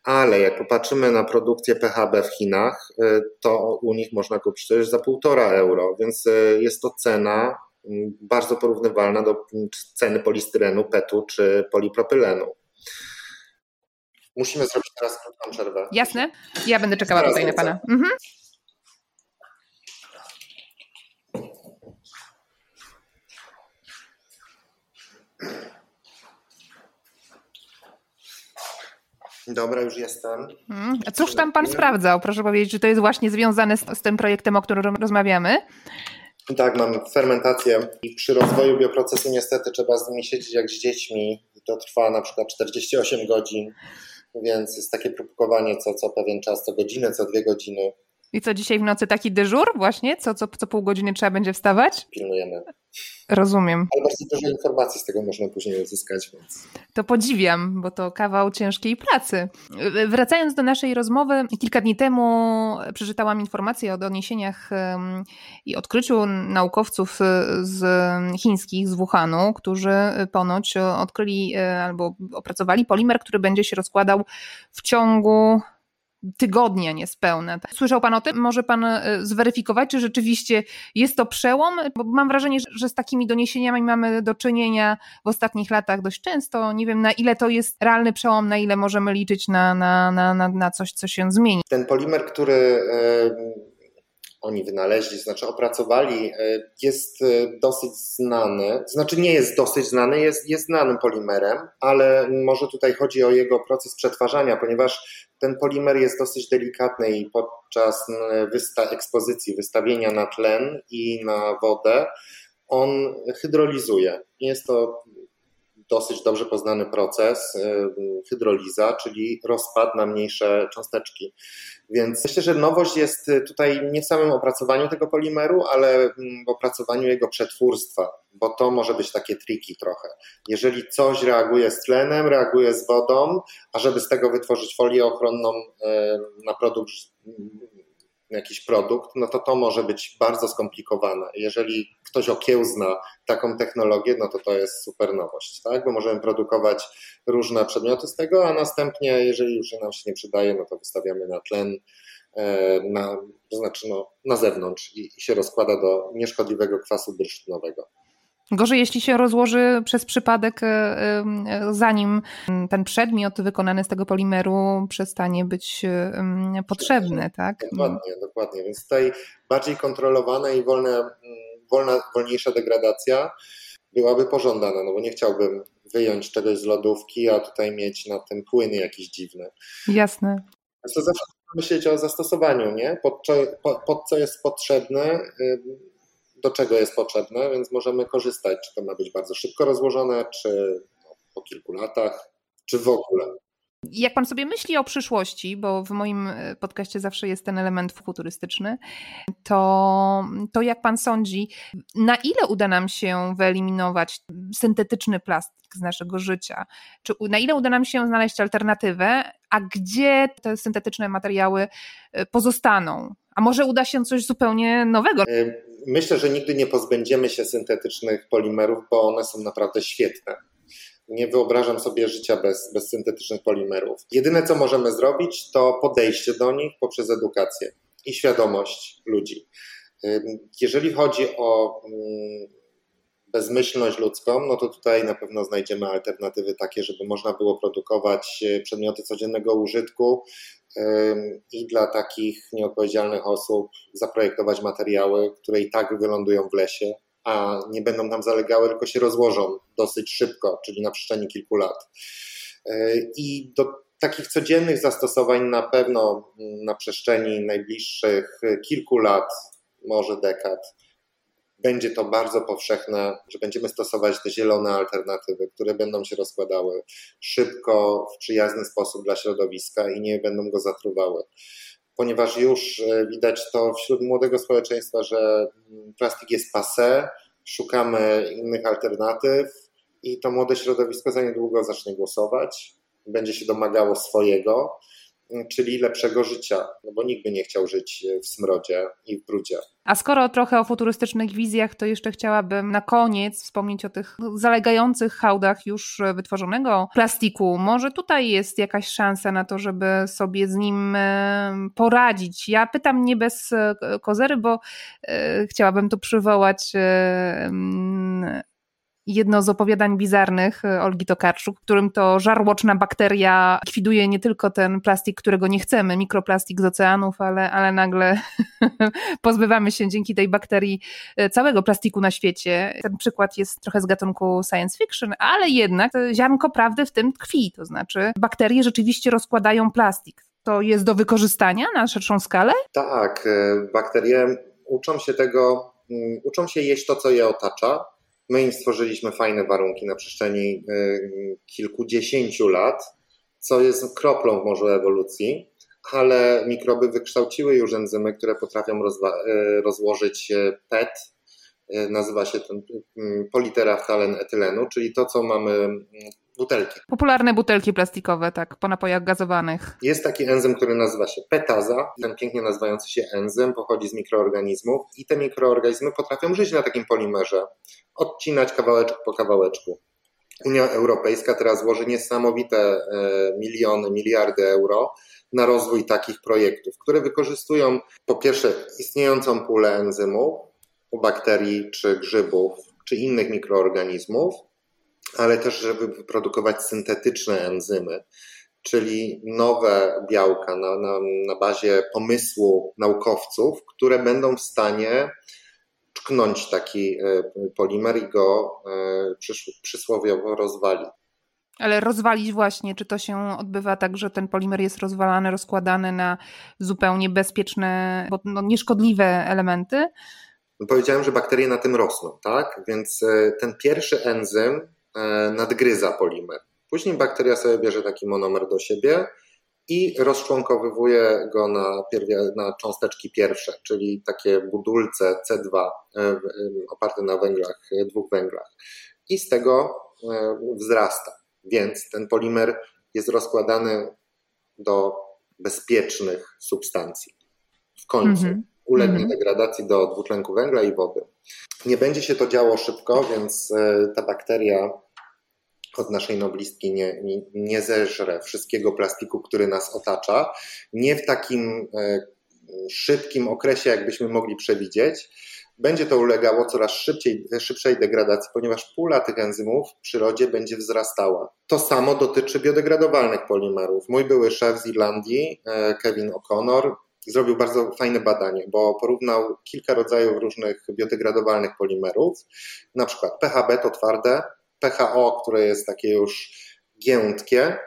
ale jak popatrzymy na produkcję PHB w Chinach, y, to u nich można kupić to już za półtora euro, więc y, jest to cena bardzo porównywalna do ceny polistyrenu, PET-u czy polipropylenu. Musimy zrobić teraz krótką przerwę. Jasne. Ja będę czekała teraz tutaj na Pana. Mhm. Dobra, już jestem. Hmm. A cóż tam pan sprawdzał? Proszę powiedzieć, czy to jest właśnie związane z, z tym projektem, o którym rozmawiamy? Tak, mam fermentację i przy rozwoju bioprocesu niestety trzeba z nimi siedzieć jak z dziećmi. To trwa na przykład 48 godzin, więc jest takie próbkowanie co, co pewien czas, co godzinę, co dwie godziny. I co dzisiaj w nocy taki dyżur właśnie? Co, co, co pół godziny trzeba będzie wstawać? Pilnujemy. Rozumiem. Ale bardzo dużo informacji z tego można później uzyskać. Więc... To podziwiam, bo to kawał ciężkiej pracy. Wracając do naszej rozmowy, kilka dni temu przeczytałam informację o doniesieniach i odkryciu naukowców z chińskich, z Wuhanu, którzy ponoć odkryli e, albo opracowali polimer, który będzie się rozkładał w ciągu tygodnia niespełna. Słyszał Pan o tym? Może Pan e, zweryfikować, czy rzeczywiście jest to przełom? Bo mam wrażenie, że z takimi doniesieniami mamy do czynienia w ostatnich latach dość często. Nie wiem, na ile to jest realny przełom, na ile możemy liczyć na, na, na, na coś, co się zmieni. Ten polimer, który oni wynaleźli, znaczy opracowali, e, jest e, dosyć znany. Znaczy nie jest dosyć znany, jest, jest znanym polimerem, ale może tutaj chodzi o jego proces przetwarzania, ponieważ ten polimer jest dosyć delikatny i podczas wysta ekspozycji, wystawienia na tlen i na wodę, on hydrolizuje. Jest to dosyć dobrze poznany proces, y, hydroliza, czyli rozpad na mniejsze cząsteczki. Więc myślę, że nowość jest tutaj nie w samym opracowaniu tego polimeru, ale w opracowaniu jego przetwórstwa, bo to może być takie triki trochę. Jeżeli coś reaguje z tlenem, reaguje z wodą, a żeby z tego wytworzyć folię ochronną y, na produkt jakiś produkt, no to to może być bardzo skomplikowane. Jeżeli ktoś okiełzna taką technologię, no to to jest super nowość, tak? Bo możemy produkować różne przedmioty z tego, a następnie, jeżeli już nam się nie przydaje, no to wystawiamy na tlen, e, na, to znaczy no, na zewnątrz i, i się rozkłada do nieszkodliwego kwasu bursztynowego. Gorzej, jeśli się rozłoży przez przypadek, e, e, zanim ten przedmiot wykonany z tego polimeru przestanie być e, potrzebny, tak? Dokładnie, dokładnie. Więc tutaj bardziej kontrolowana i wolna, wolna, wolniejsza degradacja byłaby pożądana, no bo nie chciałbym wyjąć czegoś z lodówki, a tutaj mieć na tym płyny jakieś dziwne. Jasne. Więc to zawsze myśleć o zastosowaniu, nie? Pod, pod, pod co jest potrzebne do czego jest potrzebne, więc możemy korzystać, czy to ma być bardzo szybko rozłożone, czy no, po kilku latach, czy w ogóle. Jak pan sobie myśli o przyszłości, bo w moim e, podcaście zawsze jest ten element futurystyczny, to, to jak pan sądzi, na ile uda nam się wyeliminować syntetyczny plastik z naszego życia? Czy na ile uda nam się znaleźć alternatywę, a gdzie te syntetyczne materiały e, pozostaną? A może uda się coś zupełnie nowego? Myślę, że nigdy nie pozbędziemy się syntetycznych polimerów, bo one są naprawdę świetne. Nie wyobrażam sobie życia bez, bez syntetycznych polimerów. Jedyne, co możemy zrobić, to podejście do nich poprzez edukację i świadomość ludzi. Jeżeli chodzi o bezmyślność ludzką, no to tutaj na pewno znajdziemy alternatywy takie, żeby można było produkować e, przedmioty codziennego użytku i dla takich nieodpowiedzialnych osób zaprojektować materiały, które i tak wylądują w lesie, a nie będą tam zalegały, tylko się rozłożą dosyć szybko, czyli na przestrzeni kilku lat. E, I do takich codziennych zastosowań na pewno na przestrzeni najbliższych kilku lat, może dekad, będzie to bardzo powszechne, że będziemy stosować te zielone alternatywy, które będą się rozkładały szybko, w przyjazny sposób dla środowiska i nie będą go zatruwały. Ponieważ już e, widać to wśród młodego społeczeństwa, że mm, plastik jest passe, szukamy innych alternatyw i to młode środowisko za niedługo zacznie głosować, będzie się domagało swojego czyli lepszego życia, no bo nikt by nie chciał żyć w smrodzie i w brudzie. A skoro trochę o futurystycznych wizjach, to jeszcze chciałabym na koniec wspomnieć o tych zalegających hałdach już wytworzonego plastiku. Może tutaj jest jakaś szansa na to, żeby sobie z nim e, poradzić. Ja pytam nie bez e, kozery, bo e, chciałabym tu przywołać jedno z opowiadań bizarnych e, Olgi Tokarczuk, w którym to żarłoczna bakteria likwiduje nie tylko ten plastik, którego nie chcemy, mikroplastik z oceanów, ale, ale nagle pozbywamy się dzięki tej bakterii e, całego plastiku na świecie. Ten przykład jest trochę z gatunku science fiction, ale jednak ziarnko prawdy w tym tkwi, to znaczy bakterie rzeczywiście rozkładają plastik. To jest do wykorzystania na szerszą skalę? Tak, e, bakterie uczą się tego, mm, uczą się jeść to, co je otacza, My im stworzyliśmy fajne warunki na przestrzeni y, kilkudziesięciu lat, co jest kroplą w morzu ewolucji, ale mikroby wykształciły już enzymy, które potrafią y, rozłożyć y, PET, nazywa się ten politeraftalen etylenu, czyli to, co mamy butelki. Popularne butelki plastikowe, tak, po napojach gazowanych. Jest taki enzym, który nazywa się petaza. Ten pięknie nazywający się enzym pochodzi z mikroorganizmów i te mikroorganizmy potrafią żyć na takim polimerze, odcinać kawałeczek po kawałeczku. Unia Europejska teraz włoży niesamowite e, miliony, miliardy euro na rozwój takich projektów, które wykorzystują po pierwsze istniejącą pulę enzymów u bakterii czy grzybów czy innych mikroorganizmów, ale też, żeby wyprodukować syntetyczne enzymy, czyli nowe białka na, na, na bazie pomysłu naukowców, które będą w stanie czknąć taki e, polimer i go e, przysłowiowo rozwalić. Ale rozwalić właśnie, czy to się odbywa tak, że ten polimer jest rozwalany, rozkładany na zupełnie bezpieczne, bo no, nieszkodliwe elementy? Powiedziałem, że bakterie na tym rosną, tak? Więc e, ten pierwszy enzym nadgryza polimer. Później bakteria sobie bierze taki monomer do siebie i rozczłonkowywuje go na, na cząsteczki pierwsze, czyli takie budulce C2 e, oparte na węglach, dwóch węglach. I z tego e, wzrasta. Więc ten polimer jest rozkładany do bezpiecznych substancji. W końcu -hmm. Ulegnie mm -hmm. degradacji do dwutlenku węgla i wody. Nie będzie się to działo szybko, więc e, ta bakteria od naszej noblistki nie, nie, nie zeżre wszystkiego plastiku, który nas otacza. Nie w takim e, szybkim okresie, jakbyśmy mogli przewidzieć. Będzie to ulegało coraz szybciej, szybszej degradacji, ponieważ pula tych enzymów w przyrodzie będzie wzrastała. To samo dotyczy biodegradowalnych polimerów. Mój były szef z Irlandii, e, Kevin O'Connor, zrobił bardzo fajne badanie, bo porównał kilka rodzajów różnych biodegradowalnych polimerów, na przykład PHB to twarde, PHO, które jest takie już giętkie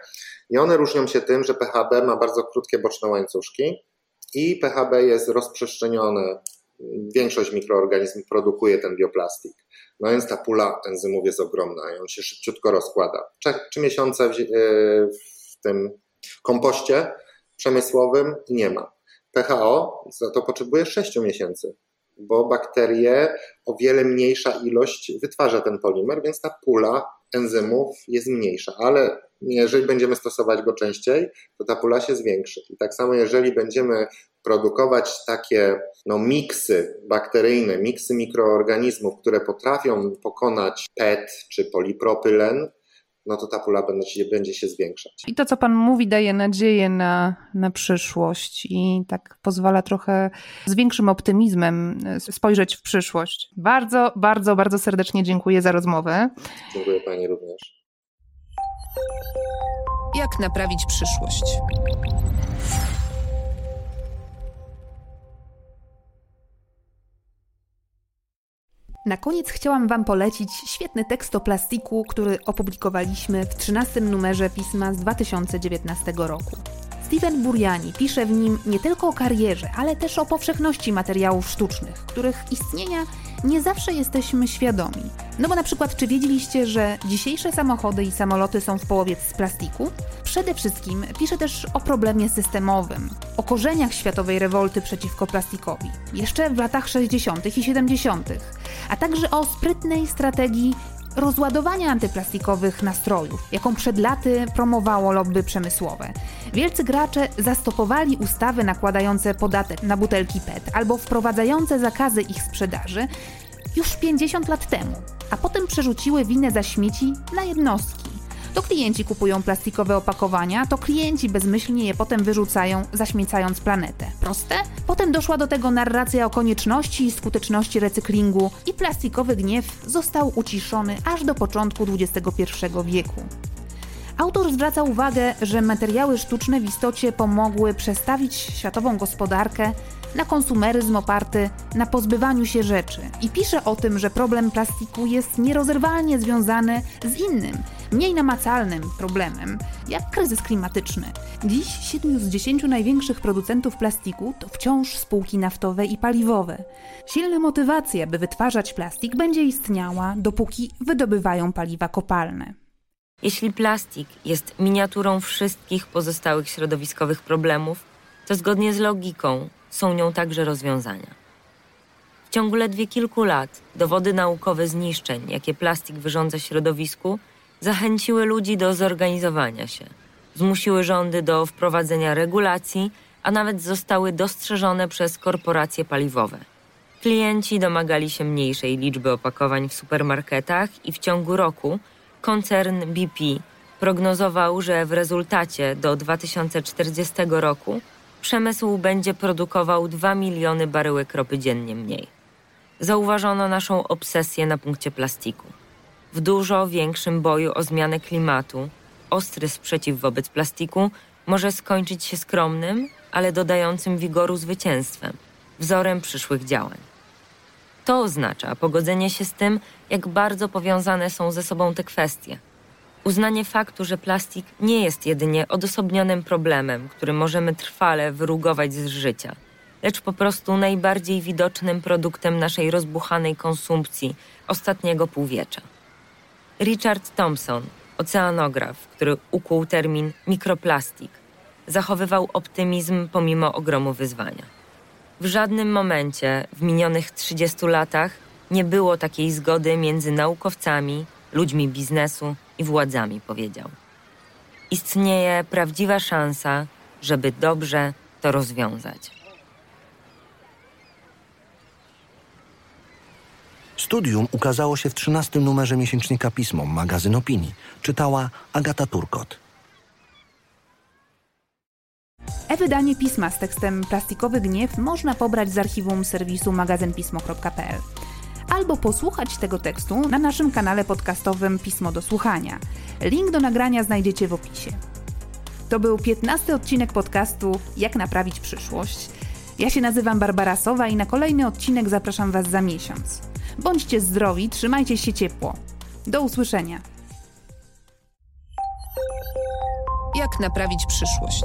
i one różnią się tym, że PHB ma bardzo krótkie boczne łańcuszki i PHB jest rozprzestrzenione. Większość mikroorganizmów produkuje ten bioplastik. No więc ta pula enzymów jest ogromna i on się szybciutko rozkłada. Trzy miesiące w, w tym kompoście przemysłowym nie ma. PHO za to potrzebuje 6 miesięcy, bo bakterie o wiele mniejsza ilość wytwarza ten polimer, więc ta pula enzymów jest mniejsza, ale jeżeli będziemy stosować go częściej, to ta pula się zwiększy. I tak samo jeżeli będziemy produkować takie no, miksy bakteryjne, miksy mikroorganizmów, które potrafią pokonać PET czy polipropylen, no to ta pula będzie, będzie się zwiększać. I to, co Pan mówi, daje nadzieję na, na przyszłość i tak pozwala trochę z większym optymizmem e, spojrzeć w przyszłość. Bardzo, bardzo, bardzo serdecznie dziękuję za rozmowę. Dziękuję Pani również. Jak naprawić przyszłość? Na koniec chciałam Wam polecić świetny tekst o plastiku, który opublikowaliśmy w 13 numerze pisma z 2019 roku. Steven Buriani pisze w nim nie tylko o karierze, ale też o powszechności materiałów sztucznych, których istnienia nie zawsze jesteśmy świadomi. No bo na przykład, czy wiedzieliście, że dzisiejsze samochody i samoloty są w połowie z plastiku? Przede wszystkim pisze też o problemie systemowym, o korzeniach światowej rewolty przeciwko plastikowi, jeszcze w latach 60. i 70., a także o sprytnej strategii rozładowania antyplastikowych nastrojów, jaką przed laty promowało lobby przemysłowe. Wielcy gracze zastopowali ustawy nakładające podatek na butelki PET albo wprowadzające zakazy ich sprzedaży już 50 lat temu, a potem przerzuciły winę za śmieci na jednostki. To klienci kupują plastikowe opakowania, to klienci bezmyślnie je potem wyrzucają, zaśmiecając planetę. Proste? Potem doszła do tego narracja o konieczności i skuteczności recyklingu i plastikowy gniew został uciszony aż do początku XXI wieku. Autor zwraca uwagę, że materiały sztuczne w istocie pomogły przestawić światową gospodarkę na konsumeryzm oparty na pozbywaniu się rzeczy i pisze o tym, że problem plastiku jest nierozerwalnie związany z innym, mniej namacalnym problemem, jak kryzys klimatyczny. Dziś 7 z 10 największych producentów plastiku to wciąż spółki naftowe i paliwowe. Silna motywacja, by wytwarzać plastik będzie istniała, dopóki wydobywają paliwa kopalne. Jeśli plastik jest miniaturą wszystkich pozostałych środowiskowych problemów, to zgodnie z logiką są nią także rozwiązania. W ciągu ledwie kilku lat dowody naukowe zniszczeń, jakie plastik wyrządza środowisku, zachęciły ludzi do zorganizowania się, zmusiły rządy do wprowadzenia regulacji, a nawet zostały dostrzeżone przez korporacje paliwowe. Klienci domagali się mniejszej liczby opakowań w supermarketach i w ciągu roku koncern BP prognozował, że w rezultacie do 2040 roku przemysł będzie produkował 2 miliony baryłek ropy dziennie mniej. Zauważono naszą obsesję na punkcie plastiku. W dużo większym boju o zmianę klimatu, ostry sprzeciw wobec plastiku może skończyć się skromnym, ale dodającym wigoru zwycięstwem, wzorem przyszłych działań. To oznacza pogodzenie się z tym, jak bardzo powiązane są ze sobą te kwestie. Uznanie faktu, że plastik nie jest jedynie odosobnionym problemem, który możemy trwale wyrugować z życia, lecz po prostu najbardziej widocznym produktem naszej rozbuchanej konsumpcji ostatniego półwiecza. Richard Thompson, oceanograf, który ukuł termin mikroplastik, zachowywał optymizm pomimo ogromu wyzwania. W żadnym momencie w minionych 30 latach nie było takiej zgody między naukowcami, ludźmi biznesu i władzami, powiedział. Istnieje prawdziwa szansa, żeby dobrze to rozwiązać. Studium ukazało się w 13 numerze miesięcznika Pismo, magazyn opinii. Czytała Agata Turkot. E-wydanie pisma z tekstem Plastikowy Gniew można pobrać z archiwum serwisu magazynpismo.pl albo posłuchać tego tekstu na naszym kanale podcastowym Pismo do Słuchania. Link do nagrania znajdziecie w opisie. To był 15 odcinek podcastu Jak naprawić przyszłość. Ja się nazywam Barbara Sowa i na kolejny odcinek zapraszam Was za miesiąc. Bądźcie zdrowi, trzymajcie się ciepło. Do usłyszenia. Jak naprawić przyszłość?